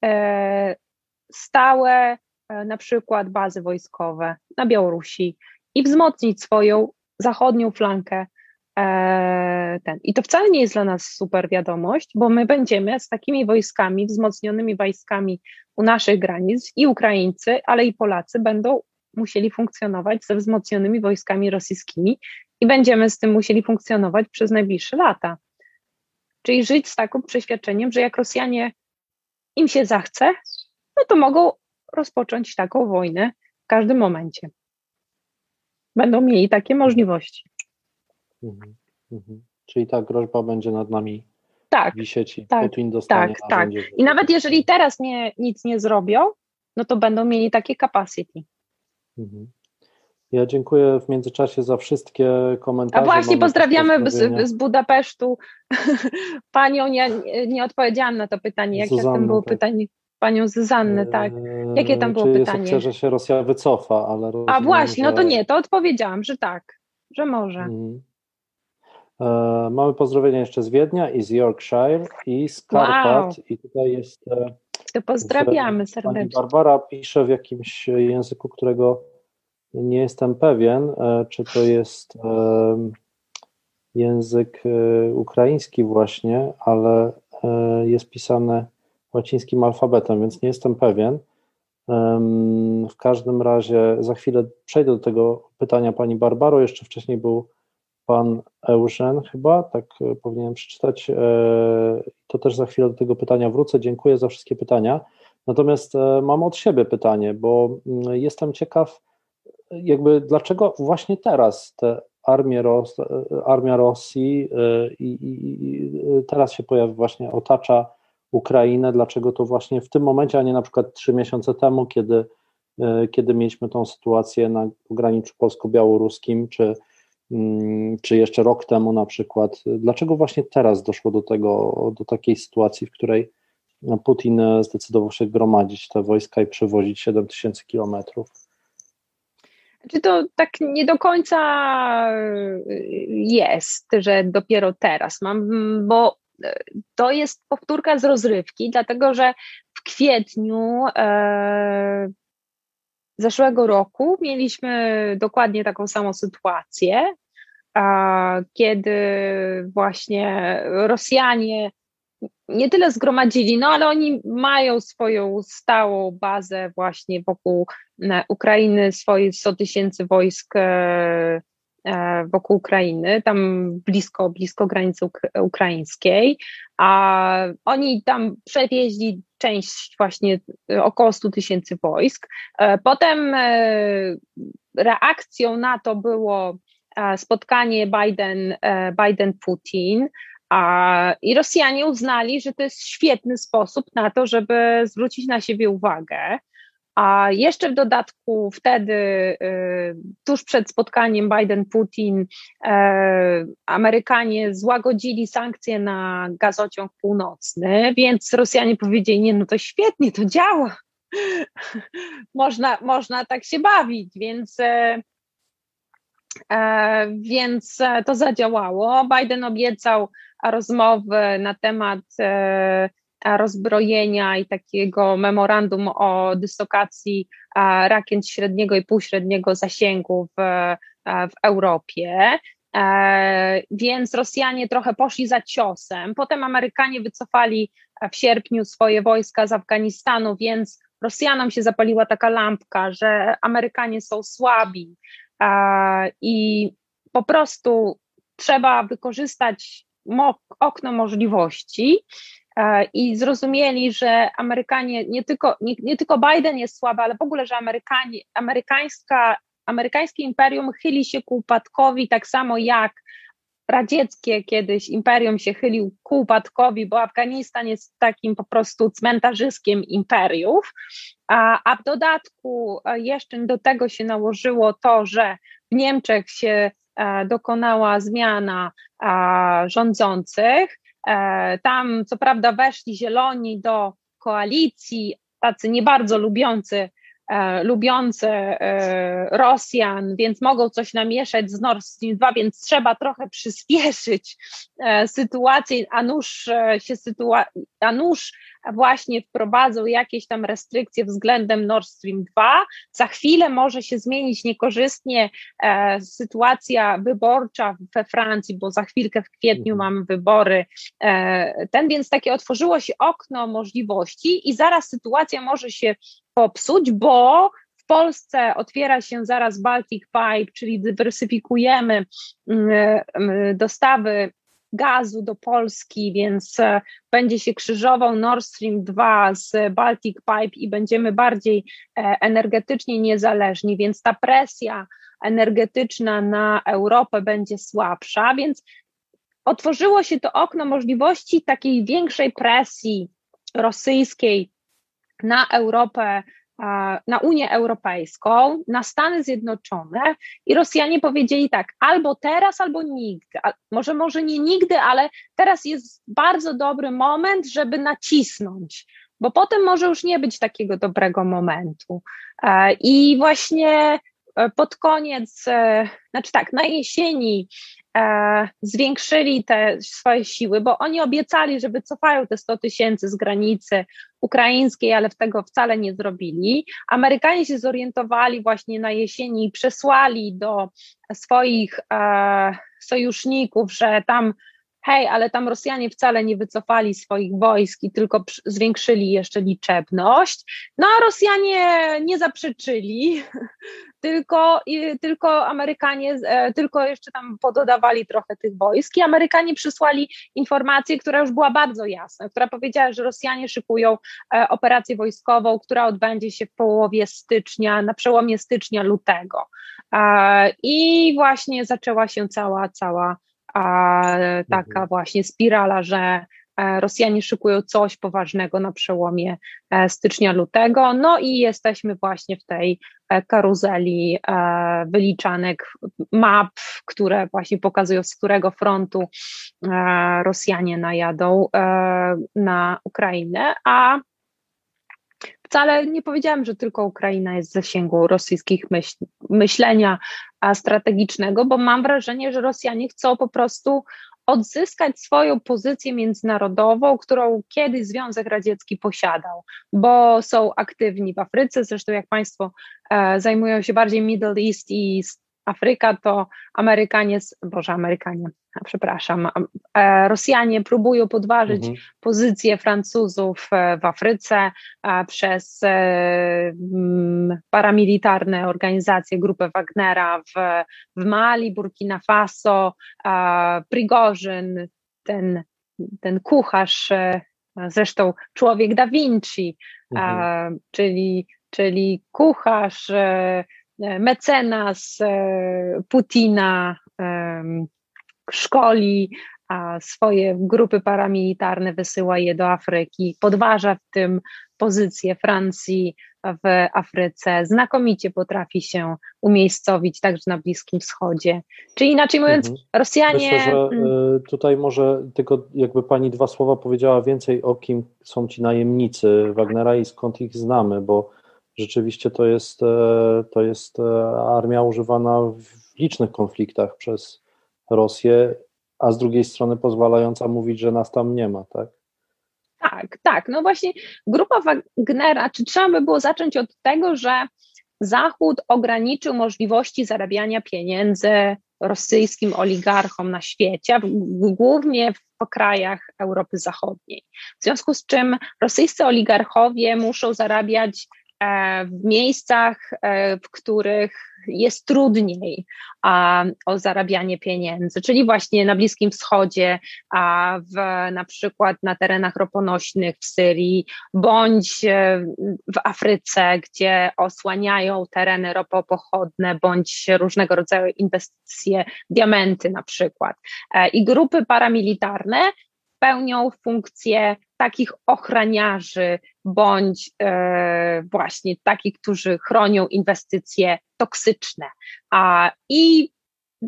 e, stałe e, na przykład bazy wojskowe na Białorusi i wzmocnić swoją zachodnią flankę. E, ten. I to wcale nie jest dla nas super wiadomość, bo my będziemy z takimi wojskami, wzmocnionymi wojskami u naszych granic i Ukraińcy, ale i Polacy będą musieli funkcjonować ze wzmocnionymi wojskami rosyjskimi i będziemy z tym musieli funkcjonować przez najbliższe lata. Czyli żyć z takim przeświadczeniem, że jak Rosjanie im się zachce, no to mogą rozpocząć taką wojnę w każdym momencie. Będą mieli takie możliwości. Mhm, mhm. Czyli ta groźba będzie nad nami tak, wisieć i tak, Putin dostanie Tak, tak. I nawet jeżeli teraz nie, nic nie zrobią, no to będą mieli takie capacity. Mhm. Ja dziękuję w międzyczasie za wszystkie komentarze. A właśnie pozdrawiamy z, z, Budapesztu *laughs* panią, nie, nie odpowiedziałam na to pytanie, jakie tam było tak. pytanie, panią Zuzannę, tak. Jakie tam było Czy pytanie? Jest opcja, że się Rosja wycofa, ale rozumiem, A właśnie, że... no to nie, to odpowiedziałam, że tak, że może. Mhm. E, mamy pozdrowienia jeszcze z Wiednia i z Yorkshire i z Karpat wow. i tutaj jest... E, to pozdrawiamy serdecznie. Pani Barbara pisze w jakimś języku, którego nie jestem pewien, e, czy to jest język ukraiński właśnie, ale jest pisane łacińskim alfabetem, więc nie jestem pewien. W każdym razie za chwilę przejdę do tego pytania pani Barbaro. Jeszcze wcześniej był pan Eugen chyba, tak powinienem przeczytać. To też za chwilę do tego pytania wrócę. Dziękuję za wszystkie pytania. Natomiast mam od siebie pytanie, bo mm, jestem ciekaw, jakby dlaczego właśnie teraz te armie Ros, armia Rosji i, i, i, teraz się pojawia właśnie, otacza Ukrainę, dlaczego to właśnie w tym momencie, a nie na przykład trzy miesiące temu, kiedy, kiedy mieliśmy tą sytuację na pograniczu polsko-białoruskim, czy, czy jeszcze rok temu na przykład. Dlaczego właśnie teraz doszło do tego, do takiej sytuacji, w której Putin zdecydował się gromadzić te wojska i przewozić 7 tysięcy kilometrów? Czy to tak nie do końca y, jest, że dopiero teraz mam, bo y, to jest powtórka z rozrywki, dlatego że w kwietniu e, zeszłego roku mieliśmy dokładnie taką samą sytuację, kiedy właśnie Rosjanie nie tyle zgromadzili, no ale oni mają swoją stałą bazę właśnie wokół e, Ukrainy, swoje 100 tysięcy wojsk e, e, wokół Ukrainy, tam blisko, blisko granicy ukraińskiej, a oni tam przewieźli część właśnie około 100 tysięcy wojsk. Potem reakcją na to było spotkanie Biden, Biden-Putin, a, I Rosjanie uznali, że to jest świetny sposób na to, żeby zwrócić na siebie uwagę. A jeszcze w dodatku wtedy, y, tuż przed spotkaniem Biden-Putin, Amerykanie złagodzili sankcje na gazociąg północny, więc Rosjanie powiedzieli: Nie, no to świetnie, to działa. *laughs* można, można tak się bawić, więc. Y, więc to zadziałało. Biden obiecał rozmowy na temat e, rozbrojenia i takiego memorandum o dyslokacji rakiet średniego i półśredniego zasięgu w, w Europie. E, więc Rosjanie trochę poszli za ciosem. Potem Amerykanie wycofali w sierpniu swoje wojska z Afganistanu, więc Rosjanom się zapaliła taka lampka, że Amerykanie są słabi i po prostu trzeba wykorzystać okno możliwości e, i zrozumieli, że Amerykanie, nie tylko, nie, nie tylko Biden jest słaby, ale w ogóle, że Amerykanie, amerykańska, amerykańskie imperium chyli się ku upadkowi tak samo jak radzieckie kiedyś imperium się chylił ku upadkowi, bo Afganistan jest takim po prostu cmentarzyskiem imperiów, a, a w dodatku e, jeszcze do tego się nałożyło to, że w Niemczech się e, dokonała zmiana rządzących. E, tam co prawda weszli zieloni do koalicji, tacy nie bardzo lubiący lubiące e, Rosjan, więc mogą coś namieszać z Nord Stream 2, więc trzeba trochę przyspieszyć e, sytuację, a nuż e, się sytuacja, a nuż właśnie wprowadzą jakieś tam restrykcje względem Nord Stream 2. Za chwilę może się zmienić niekorzystnie sytuacja wyborcza we Francji, bo za chwilkę w kwietniu mhm. mamy wybory. Ten więc takie otworzyło się okno możliwości i zaraz sytuacja może się popsuć, bo w Polsce otwiera się zaraz Baltic Pipe, czyli dywersyfikujemy mm, mm, dostawy gazu do Polski, więc e, będzie się krzyżował Nord Stream 2 z Baltic Pipe i będziemy bardziej e, energetycznie niezależni, więc ta presja energetyczna na Europę będzie słabsza, więc otworzyło się to okno możliwości takiej większej presji rosyjskiej na Europę na Unię Europejską, na Stany Zjednoczone i Rosjanie powiedzieli tak, albo teraz, albo nigdy. Może, może nie nigdy, ale teraz jest bardzo dobry moment, żeby nacisnąć, bo potem może już nie być takiego dobrego momentu. E, I właśnie e, pod koniec, e, znaczy tak, na jesieni zwiększyli te swoje siły, bo oni obiecali, że wycofają te 100 tysięcy z granicy ukraińskiej, ale tego wcale nie zrobili. Amerykanie się zorientowali właśnie na jesieni i przesłali do swoich e, sojuszników, że tam hej, ale tam Rosjanie wcale nie wycofali swoich wojsk i tylko zwiększyli jeszcze liczebność. No a Rosjanie nie zaprzeczyli, *laughs* tylko, tylko Amerykanie, e, tylko jeszcze tam pododawali trochę tych wojsk i Amerykanie przysłali informację, która już była bardzo jasna, która powiedziała, że Rosjanie szykują e, operację wojskową, która odbędzie się w połowie stycznia, na przełomie stycznia, lutego. E, I właśnie zaczęła się cała, cała taka mhm. właśnie spirala, że e, Rosjanie szykują coś poważnego na przełomie e, stycznia-lutego. No i jesteśmy właśnie w tej e, karuzeli wyliczanek map, które właśnie pokazują, z którego frontu Rosjanie najadą na Ukrainę, a wcale nie powiedziałam, że tylko Ukraina jest w zasięgu rosyjskich myśl, myślenia strategicznego, bo mam wrażenie, że Rosjanie chcą po prostu odzyskać swoją pozycję międzynarodową, którą kiedyś Związek Radziecki posiadał, bo są aktywni w Afryce. Zresztą, jak Państwo e, zajmują się bardziej Middle East i Afryka to Amerykanie, boże Amerykanie, przepraszam, e, Rosjanie próbują podważyć mhm. pozycję Francuzów e, w Afryce przez e, paramilitarne organizacje, grupę Wagnera w, w Mali, Burkina Faso, Prigorzyn, ten, ten kucharz, zresztą człowiek Da Vinci, mhm. czyli, czyli kucharz, mecenas e, Putina szkoli swoje grupy paramilitarne, wysyła je do Afryki, podważa w tym pozycję Francji w Afryce, znakomicie potrafi się umiejscowić także na Bliskim Wschodzie. Czyli inaczej mówiąc, mhm. Rosjanie. Myślę, że mm. e, tutaj może tylko jakby pani dwa słowa powiedziała więcej o kim są ci najemnicy Wagnera i skąd ich znamy, bo rzeczywiście to jest, e, to jest e, armia używana w licznych konfliktach przez Rosję, a z drugiej strony pozwalająca mówić, że nas tam nie ma, tak? Tak, tak. No właśnie grupa Wagnera, czy trzeba by było zacząć od tego, że Zachód ograniczył możliwości zarabiania pieniędzy rosyjskim oligarchom na świecie, głównie w krajach Europy Zachodniej. W związku z czym rosyjscy oligarchowie muszą zarabiać w miejscach, w których jest trudniej a, o zarabianie pieniędzy, czyli właśnie na Bliskim Wschodzie, a w, na przykład na terenach roponośnych w Syrii, bądź e, w Afryce, gdzie osłaniają tereny ropopochodne, bądź różnego rodzaju inwestycje, diamenty na przykład. E, I grupy paramilitarne pełnią funkcję takich ochraniarzy, bądź e, właśnie takich, którzy chronią inwestycje toksyczne. A, I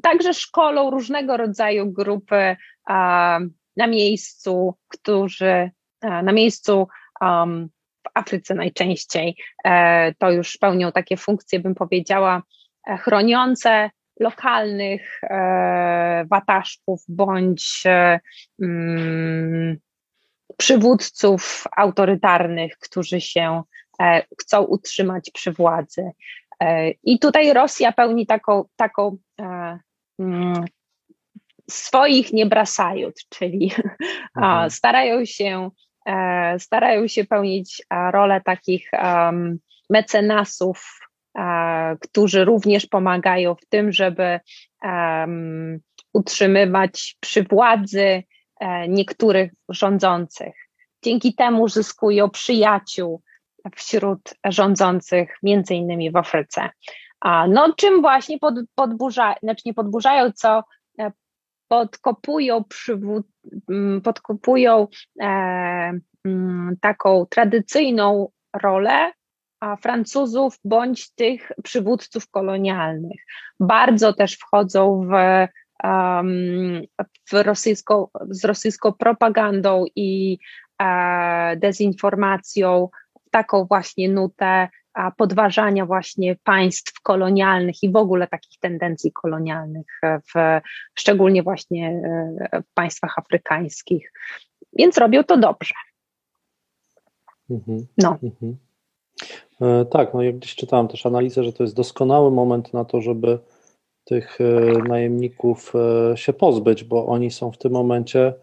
także szkolą różnego rodzaju grupy a, na miejscu, którzy a, na miejscu um, w Afryce najczęściej e, to już pełnią takie funkcje, bym powiedziała, e, chroniące lokalnych e, wataszków bądź e, mm, przywódców autorytarnych, którzy się e, chcą utrzymać przy władzy. E, I tutaj Rosja pełni taką, taką e, mm, swoich nie brasajut, czyli mhm. starają się starają się pełnić rolę takich mecenasów, którzy również pomagają w tym, żeby utrzymywać przy władzy niektórych rządzących. Dzięki temu zyskują przyjaciół, wśród rządzących, między innymi w Afryce. No, czym właśnie pod, podburzają, znaczy nie podburzają, co e, podkopują, przywód, mm, podkopują e, mm, taką tradycyjną rolę Francuzów bądź tych przywódców kolonialnych. Bardzo też wchodzą w, w rosyjską, z rosyjską propagandą i e, dezinformacją taką właśnie nutę podważania właśnie państw kolonialnych i w ogóle takich tendencji kolonialnych, w, szczególnie właśnie e, w państwach afrykańskich. Więc robią to dobrze. Mhm. No. Mhm. E, tak, no jak gdzieś czytałem też analizę, że to jest doskonały moment na to, żeby tych e, najemników się pozbyć, bo oni są w tym momencie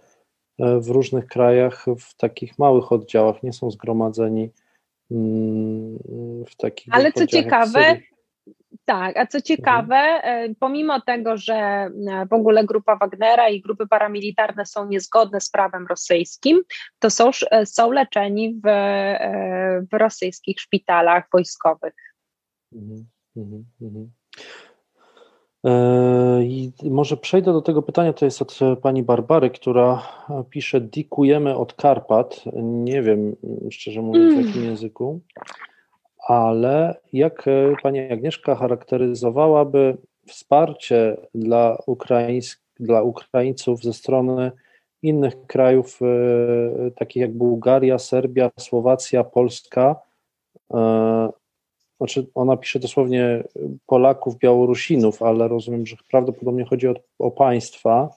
w różnych krajach w takich małych oddziałach, nie są zgromadzeni Mm, w takich. Ale co ciekawe, tak, a co ciekawe, mhm. pomimo tego, że e, w ogóle grupa Wagnera i grupy paramilitarne są niezgodne z prawem rosyjskim, to są, e, są leczeni w, w rosyjskich szpitalach wojskowych. Mhm, mhm, mhm. E, I może przejdę do tego pytania, to jest od pani Barbary, która pisze: Dikujemy od Karpat. Nie wiem, szczerze mówiąc, w jakim mm. języku, ale jak e, pani Agnieszka charakteryzowałaby wsparcie dla, Ukraińsk, dla Ukraińców ze strony innych krajów, e, takich jak Bułgaria, Serbia, Słowacja, Polska, znaczy ona pisze dosłownie Polaków, Białorusinów, ale rozumiem, że prawdopodobnie chodzi o, o państwa.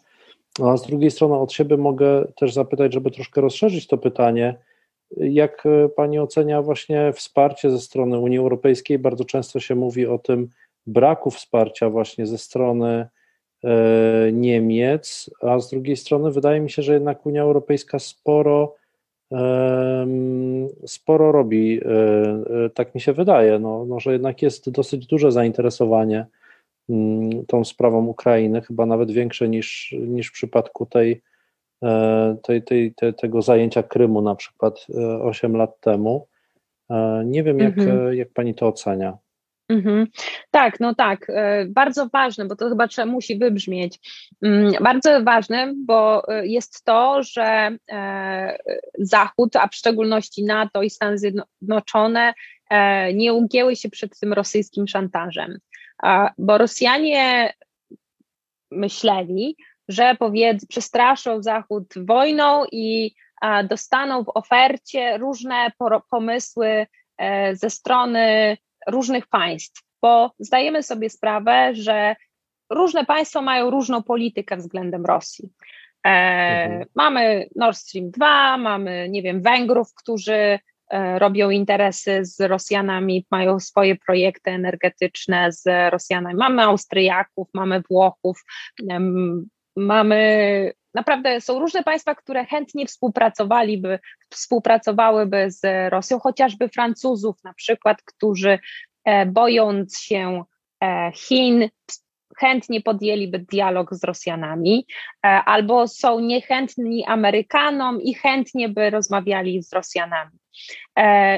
A z drugiej strony od siebie mogę też zapytać, żeby troszkę rozszerzyć to pytanie, jak Pani ocenia właśnie wsparcie ze strony Unii Europejskiej? Bardzo często się mówi o tym braku wsparcia właśnie ze strony e, Niemiec, a z drugiej strony wydaje mi się, że jednak Unia Europejska sporo sporo robi, e, e, tak mi się wydaje, no, no, że jednak jest dosyć duże zainteresowanie mm, tą sprawą Ukrainy, chyba nawet większe niż, niż w przypadku tej, e, tej, tej, tej, tego zajęcia Krymu na przykład 8 lat temu. Nie wiem, jak, mhm. jak pani to ocenia. Mhm. Tak, no tak, e, bardzo ważne, bo to chyba trzeba, musi wybrzmieć. Mm, bardzo ważne, bo e, jest to, że e, Zachód, a w szczególności NATO i Stany Zjednoczone nie ugięły się przed tym rosyjskim szantażem, bo Rosjanie myśleli, że powiedz, przestraszą Zachód wojną i dostaną w ofercie różne pomysły ze strony różnych państw, bo zdajemy sobie sprawę, że różne państwa mają różną politykę względem Rosji. E, mhm. Mamy Nord Stream 2, mamy, nie wiem, Węgrów, którzy e, robią interesy z Rosjanami, mają swoje projekty energetyczne z Rosjanami. Mamy Austriaków, mamy Włochów, mamy naprawdę są różne państwa, które chętnie współpracowaliby, współpracowałyby z Rosją, chociażby Francuzów na przykład, którzy e, bojąc się e, Chin, chętnie podjęliby dialog z Rosjanami, e, albo są niechętni Amerykanom i chętnie by rozmawiali z Rosjanami.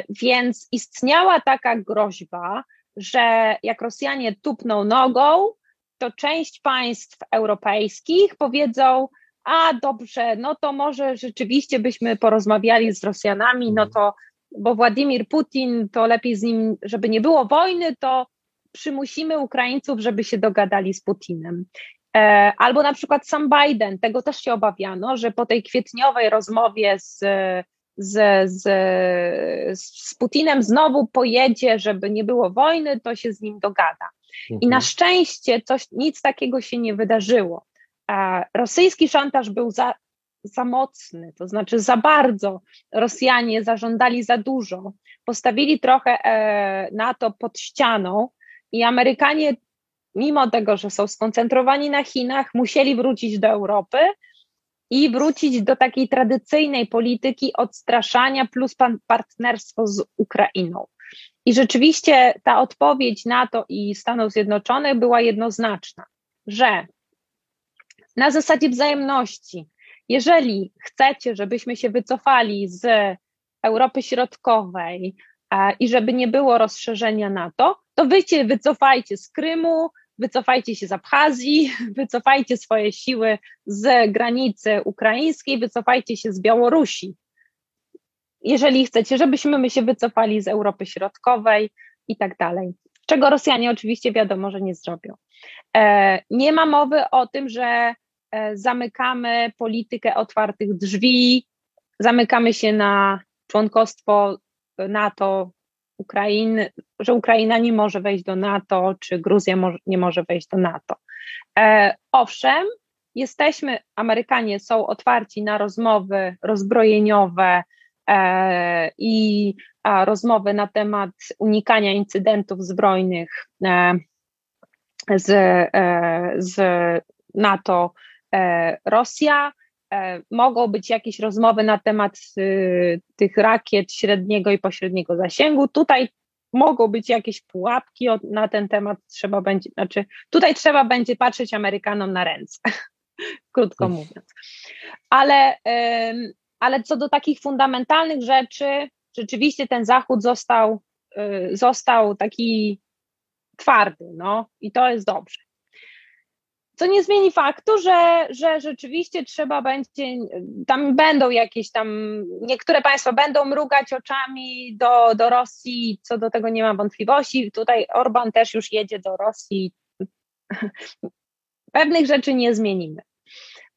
Więc istniała taka groźba, że jak Rosjanie tupną nogą, to część państw europejskich powiedzą, a dobrze, no to może rzeczywiście byśmy porozmawiali z Rosjanami, no to, bo Władimir Putin, to lepiej z nim, żeby nie było wojny, to przymusimy Ukraińców, żeby się dogadali z Putinem. E, albo na przykład sam Biden, tego też się obawiano, że po tej kwietniowej rozmowie z, z, z, z Putinem znowu pojedzie, żeby nie było wojny, to się z nim dogada. I na mhm. szczęście coś, nic takiego się nie wydarzyło. Rosyjski szantaż był za, za mocny, to znaczy za bardzo. Rosjanie zażądali za dużo, postawili trochę e, NATO pod ścianą i Amerykanie, mimo tego, że są skoncentrowani na Chinach, musieli wrócić do Europy i wrócić do takiej tradycyjnej polityki odstraszania plus partnerstwo z Ukrainą. I rzeczywiście ta odpowiedź NATO i Stanów Zjednoczonych była jednoznaczna, że na zasadzie wzajemności, jeżeli chcecie, żebyśmy się wycofali z Europy Środkowej i żeby nie było rozszerzenia NATO, to wy się wycofajcie z Krymu, wycofajcie się z Abchazji, *laughs* wycofajcie swoje siły z granicy ukraińskiej, wycofajcie się z Białorusi jeżeli chcecie, żebyśmy my się wycofali z Europy Środkowej i tak dalej. Czego Rosjanie oczywiście wiadomo, że nie zrobią. E, nie ma mowy o tym, że zamykamy politykę otwartych drzwi, zamykamy się na członkostwo NATO Ukrainy, że Ukraina nie może wejść do NATO, czy Gruzja nie może wejść do NATO. E, owszem, jesteśmy, Amerykanie są otwarci na rozmowy rozbrojeniowe, E, i rozmowy na temat unikania incydentów zbrojnych e, z, e, z NATO Rosja. Mogą być jakieś rozmowy na temat tych rakiet średniego i pośredniego zasięgu. Tutaj mogą być jakieś pułapki na ten temat, trzeba będzie, znaczy tutaj trzeba będzie patrzeć Amerykanom na ręce, *laughs* krótko mówiąc. Ale ale co do takich fundamentalnych rzeczy, rzeczywiście ten Zachód został, y, został taki twardy, no i to jest dobrze. Co nie zmieni faktu, że, że rzeczywiście trzeba będzie, tam będą jakieś tam, niektóre państwa będą mrugać oczami do, do Rosji, co do tego nie ma wątpliwości. Tutaj Orban też już jedzie do Rosji. *laughs* Pewnych rzeczy nie zmienimy.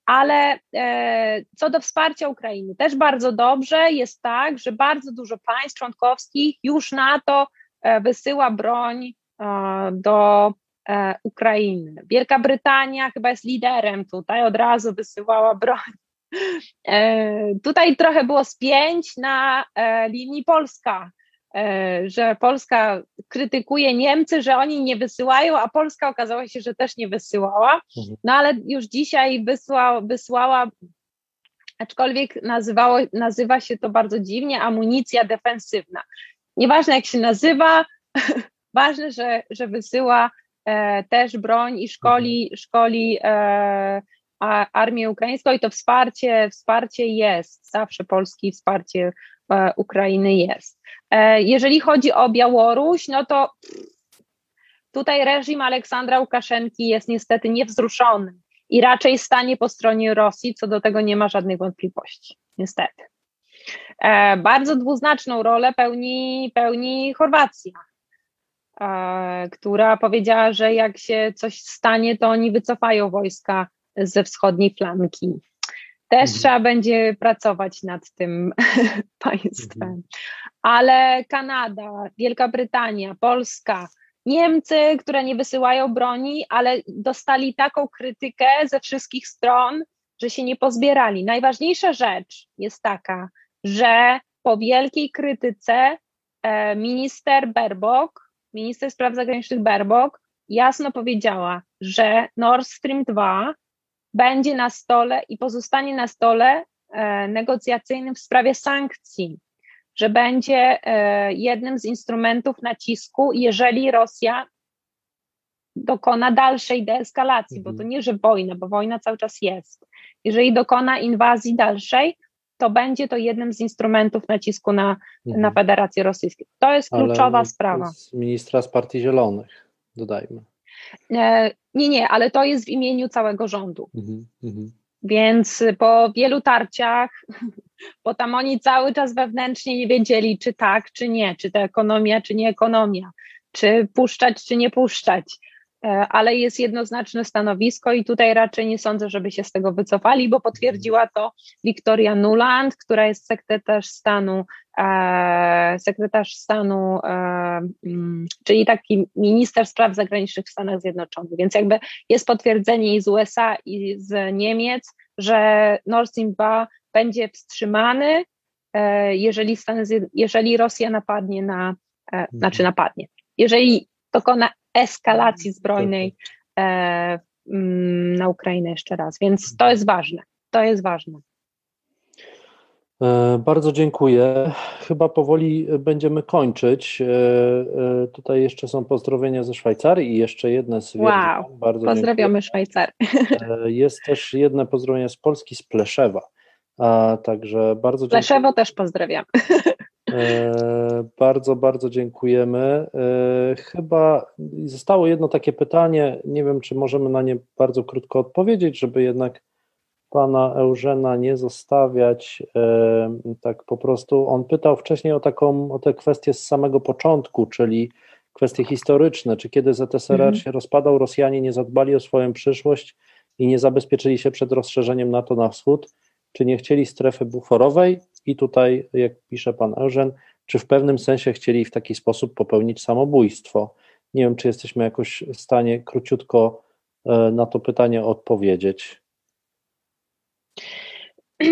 Ale e, co do wsparcia Ukrainy, też bardzo dobrze jest tak, że bardzo dużo państw członkowskich już NATO e, wysyła broń e, do Ukrainy. Wielka Brytania chyba jest liderem tutaj, od razu wysyłała broń. Tutaj trochę było spięć na linii Polska, E, że Polska krytykuje Niemcy, że oni nie wysyłają, a Polska okazała się, że też nie wysyłała. Mhm. No ale już dzisiaj wysła, wysłała, aczkolwiek nazywało, nazywa się to bardzo dziwnie, amunicja defensywna. Nieważne jak się nazywa, *laughs* ważne, że, że wysyła e, też broń i szkoli, mhm. szkoli e, armię ukraińską i to wsparcie, wsparcie jest, zawsze polskie wsparcie e, Ukrainy jest. E, jeżeli chodzi o Białoruś, no to tutaj reżim Aleksandra Łukaszenki jest niestety niewzruszony i raczej stanie po stronie Rosji, co do tego nie ma żadnych wątpliwości, niestety. E, bardzo dwuznaczną rolę pełni, pełni Chorwacja, e, która powiedziała, że jak się coś stanie, to oni wycofają wojska ze wschodniej flanki. Też mhm. trzeba będzie pracować nad tym *laughs* państwem. Mhm. Ale Kanada, Wielka Brytania, Polska, Niemcy, które nie wysyłają broni, ale dostali taką krytykę ze wszystkich stron, że się nie pozbierali. Najważniejsza rzecz jest taka, że po wielkiej krytyce e, minister Berbok, minister spraw zagranicznych Berbok, jasno powiedziała, że Nord Stream 2 będzie na stole i pozostanie na stole negocjacyjnym w sprawie sankcji, że będzie jednym z instrumentów nacisku, jeżeli Rosja dokona dalszej deeskalacji, bo to mhm. nie, że wojna, bo wojna cały czas jest. Jeżeli dokona inwazji dalszej, to będzie to jednym z instrumentów nacisku na, mhm. na Federację Rosyjską. To jest kluczowa ale sprawa. Z ministra z Partii Zielonych, dodajmy. E, nie, nie, ale to jest w imieniu całego rządu. Mhm, mhm. Więc po wielu tarciach, bo tam oni cały czas wewnętrznie nie wiedzieli, czy tak, czy nie, czy to ekonomia, czy nie ekonomia, czy puszczać, czy nie puszczać. E, ale jest jednoznaczne stanowisko i tutaj raczej nie sądzę, żeby się z tego wycofali, bo potwierdziła to Victoria Nuland, która jest sekretarz stanu, e, sekretarz stanu, e, mm, czyli taki minister spraw zagranicznych w Stanach Zjednoczonych, więc jakby jest potwierdzenie i z USA i z Niemiec, że Nord Stream 2 będzie wstrzymany, e, jeżeli, Stany, jeżeli Rosja napadnie na, znaczy napadnie, jeżeli dokona eskalacji zbrojnej e, mm, na Ukrainę jeszcze raz. Więc to jest ważne. To jest ważne. E, bardzo dziękuję. Chyba powoli będziemy kończyć. E, tutaj jeszcze są pozdrowienia ze Szwajcarii i jeszcze jedne z Wow, bardzo pozdrawiamy Szwajcarię. Jest też jedno pozdrowienie z Polski, z Pleszewa. A, także bardzo dziękuję. Pleszewo też pozdrawiam. *laughs* E, bardzo, bardzo dziękujemy. E, chyba zostało jedno takie pytanie. Nie wiem, czy możemy na nie bardzo krótko odpowiedzieć, żeby jednak pana Eugena nie zostawiać e, tak po prostu. On pytał wcześniej o taką, o te kwestie z samego początku, czyli kwestie historyczne, czy kiedy ZSRR mhm. się rozpadał, Rosjanie nie zadbali o swoją przyszłość i nie zabezpieczyli się przed rozszerzeniem NATO na wschód, czy nie chcieli strefy buforowej i tutaj, jak pisze pan Eugen, czy w pewnym sensie chcieli w taki sposób popełnić samobójstwo. Nie wiem, czy jesteśmy jakoś w stanie króciutko e, na to pytanie odpowiedzieć. *clears throat*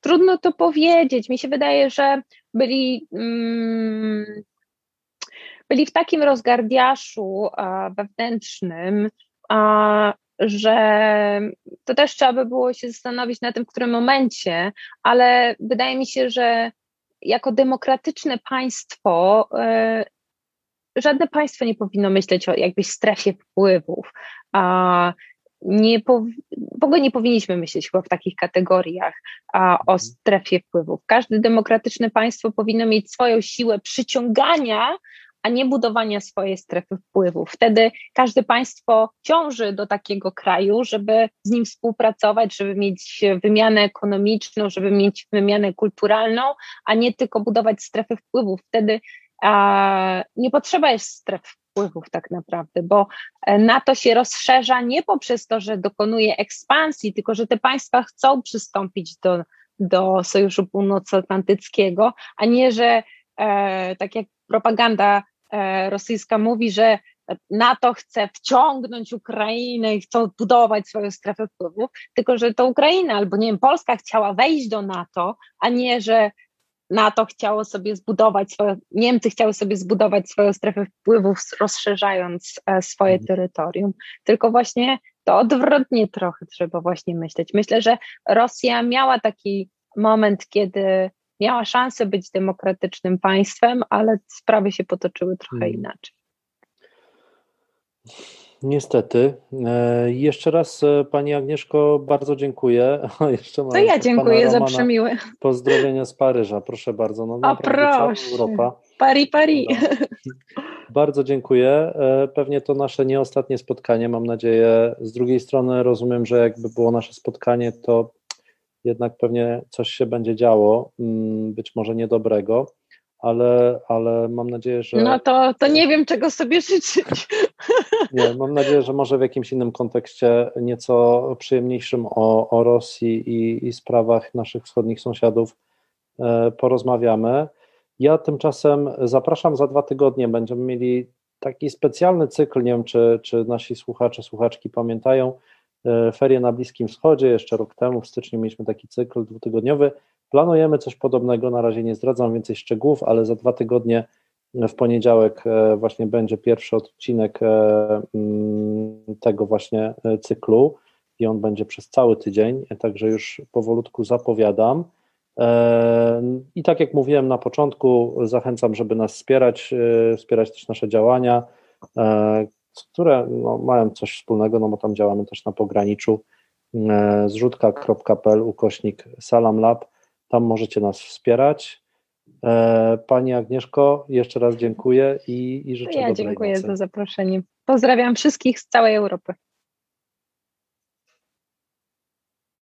Trudno to powiedzieć. Mi się wydaje, że byli, mm, byli w takim rozgardiaszu wewnętrznym, że to też trzeba by było się zastanowić na tym, w którym momencie, ale wydaje mi się, że jako demokratyczne państwo e, żadne państwo nie powinno myśleć o jakbyś strefie wpływów. A nie w ogóle nie powinniśmy myśleć chyba w takich kategoriach a, o mhm. strefie wpływów. Każde demokratyczne państwo powinno mieć swoją siłę przyciągania a nie budowania swojej strefy wpływów. Wtedy każde państwo ciąży do takiego kraju, żeby z nim współpracować, żeby mieć wymianę ekonomiczną, żeby mieć wymianę kulturalną, a nie tylko budować strefy wpływów. Wtedy a, nie potrzeba jest stref wpływów tak naprawdę, bo e, NATO się rozszerza nie poprzez to, że dokonuje ekspansji, tylko że te państwa chcą przystąpić do, do Sojuszu Północnoatlantyckiego, a nie, że e, tak jak propaganda rosyjska mówi, że NATO chce wciągnąć Ukrainę i chcą budować swoją strefę wpływów, tylko że to Ukraina albo nie wiem, Polska chciała wejść do NATO, a nie, że NATO chciało sobie zbudować swoje, Niemcy chciały sobie zbudować swoją strefę wpływów, rozszerzając e, swoje mhm. terytorium. Tylko właśnie to odwrotnie trochę trzeba właśnie myśleć. Myślę, że Rosja miała taki moment, kiedy miała szansę być demokratycznym państwem, ale sprawy się potoczyły trochę hmm. inaczej. Niestety. E, jeszcze raz e, Pani Agnieszko bardzo dziękuję. *laughs* Jeszcze to ja dziękuję za przemiłe. Pozdrowienia z Paryża, proszę bardzo. No, o proszę. Europa. Paris, Paris. No. Bardzo dziękuję. E, pewnie to nasze nie ostatnie spotkanie, mam nadzieję. Z drugiej strony rozumiem, że jakby było nasze spotkanie, to jednak pewnie coś się będzie działo, mm, być może niedobrego, ale, ale mam nadzieję, że. No to, to nie wiem, czego sobie życzyć. *laughs* Nie, mam nadzieję, że może w jakimś innym kontekście, nieco przyjemniejszym o, o Rosji i, i sprawach naszych wschodnich sąsiadów e, porozmawiamy. Ja tymczasem zapraszam za dwa tygodnie. Będziemy mieli taki specjalny cykl. Nie wiem, czy, czy nasi słuchacze, słuchaczki pamiętają ferie na Bliskim Wschodzie. Jeszcze rok temu, w styczniu, mieliśmy taki cykl dwutygodniowy. Planujemy coś podobnego. Na razie nie zdradzam więcej szczegółów, ale za dwa tygodnie w poniedziałek e, właśnie będzie pierwszy odcinek e, mm, tego właśnie cyklu. i on będzie przez cały tydzień, także już powolutku zapowiadam. I tak jak mówiłem na początku, zachęcam, żeby nas wspierać, wspierać też nasze działania, które no, mają coś wspólnego, no bo tam działamy też na pograniczu zrzutka.pl ukośnik salamlab, tam możecie nas wspierać. Pani Agnieszko, jeszcze raz dziękuję i, i życzę ja dobrej dziękuję nocy. za zaproszenie. Pozdrawiam wszystkich z całej Europy.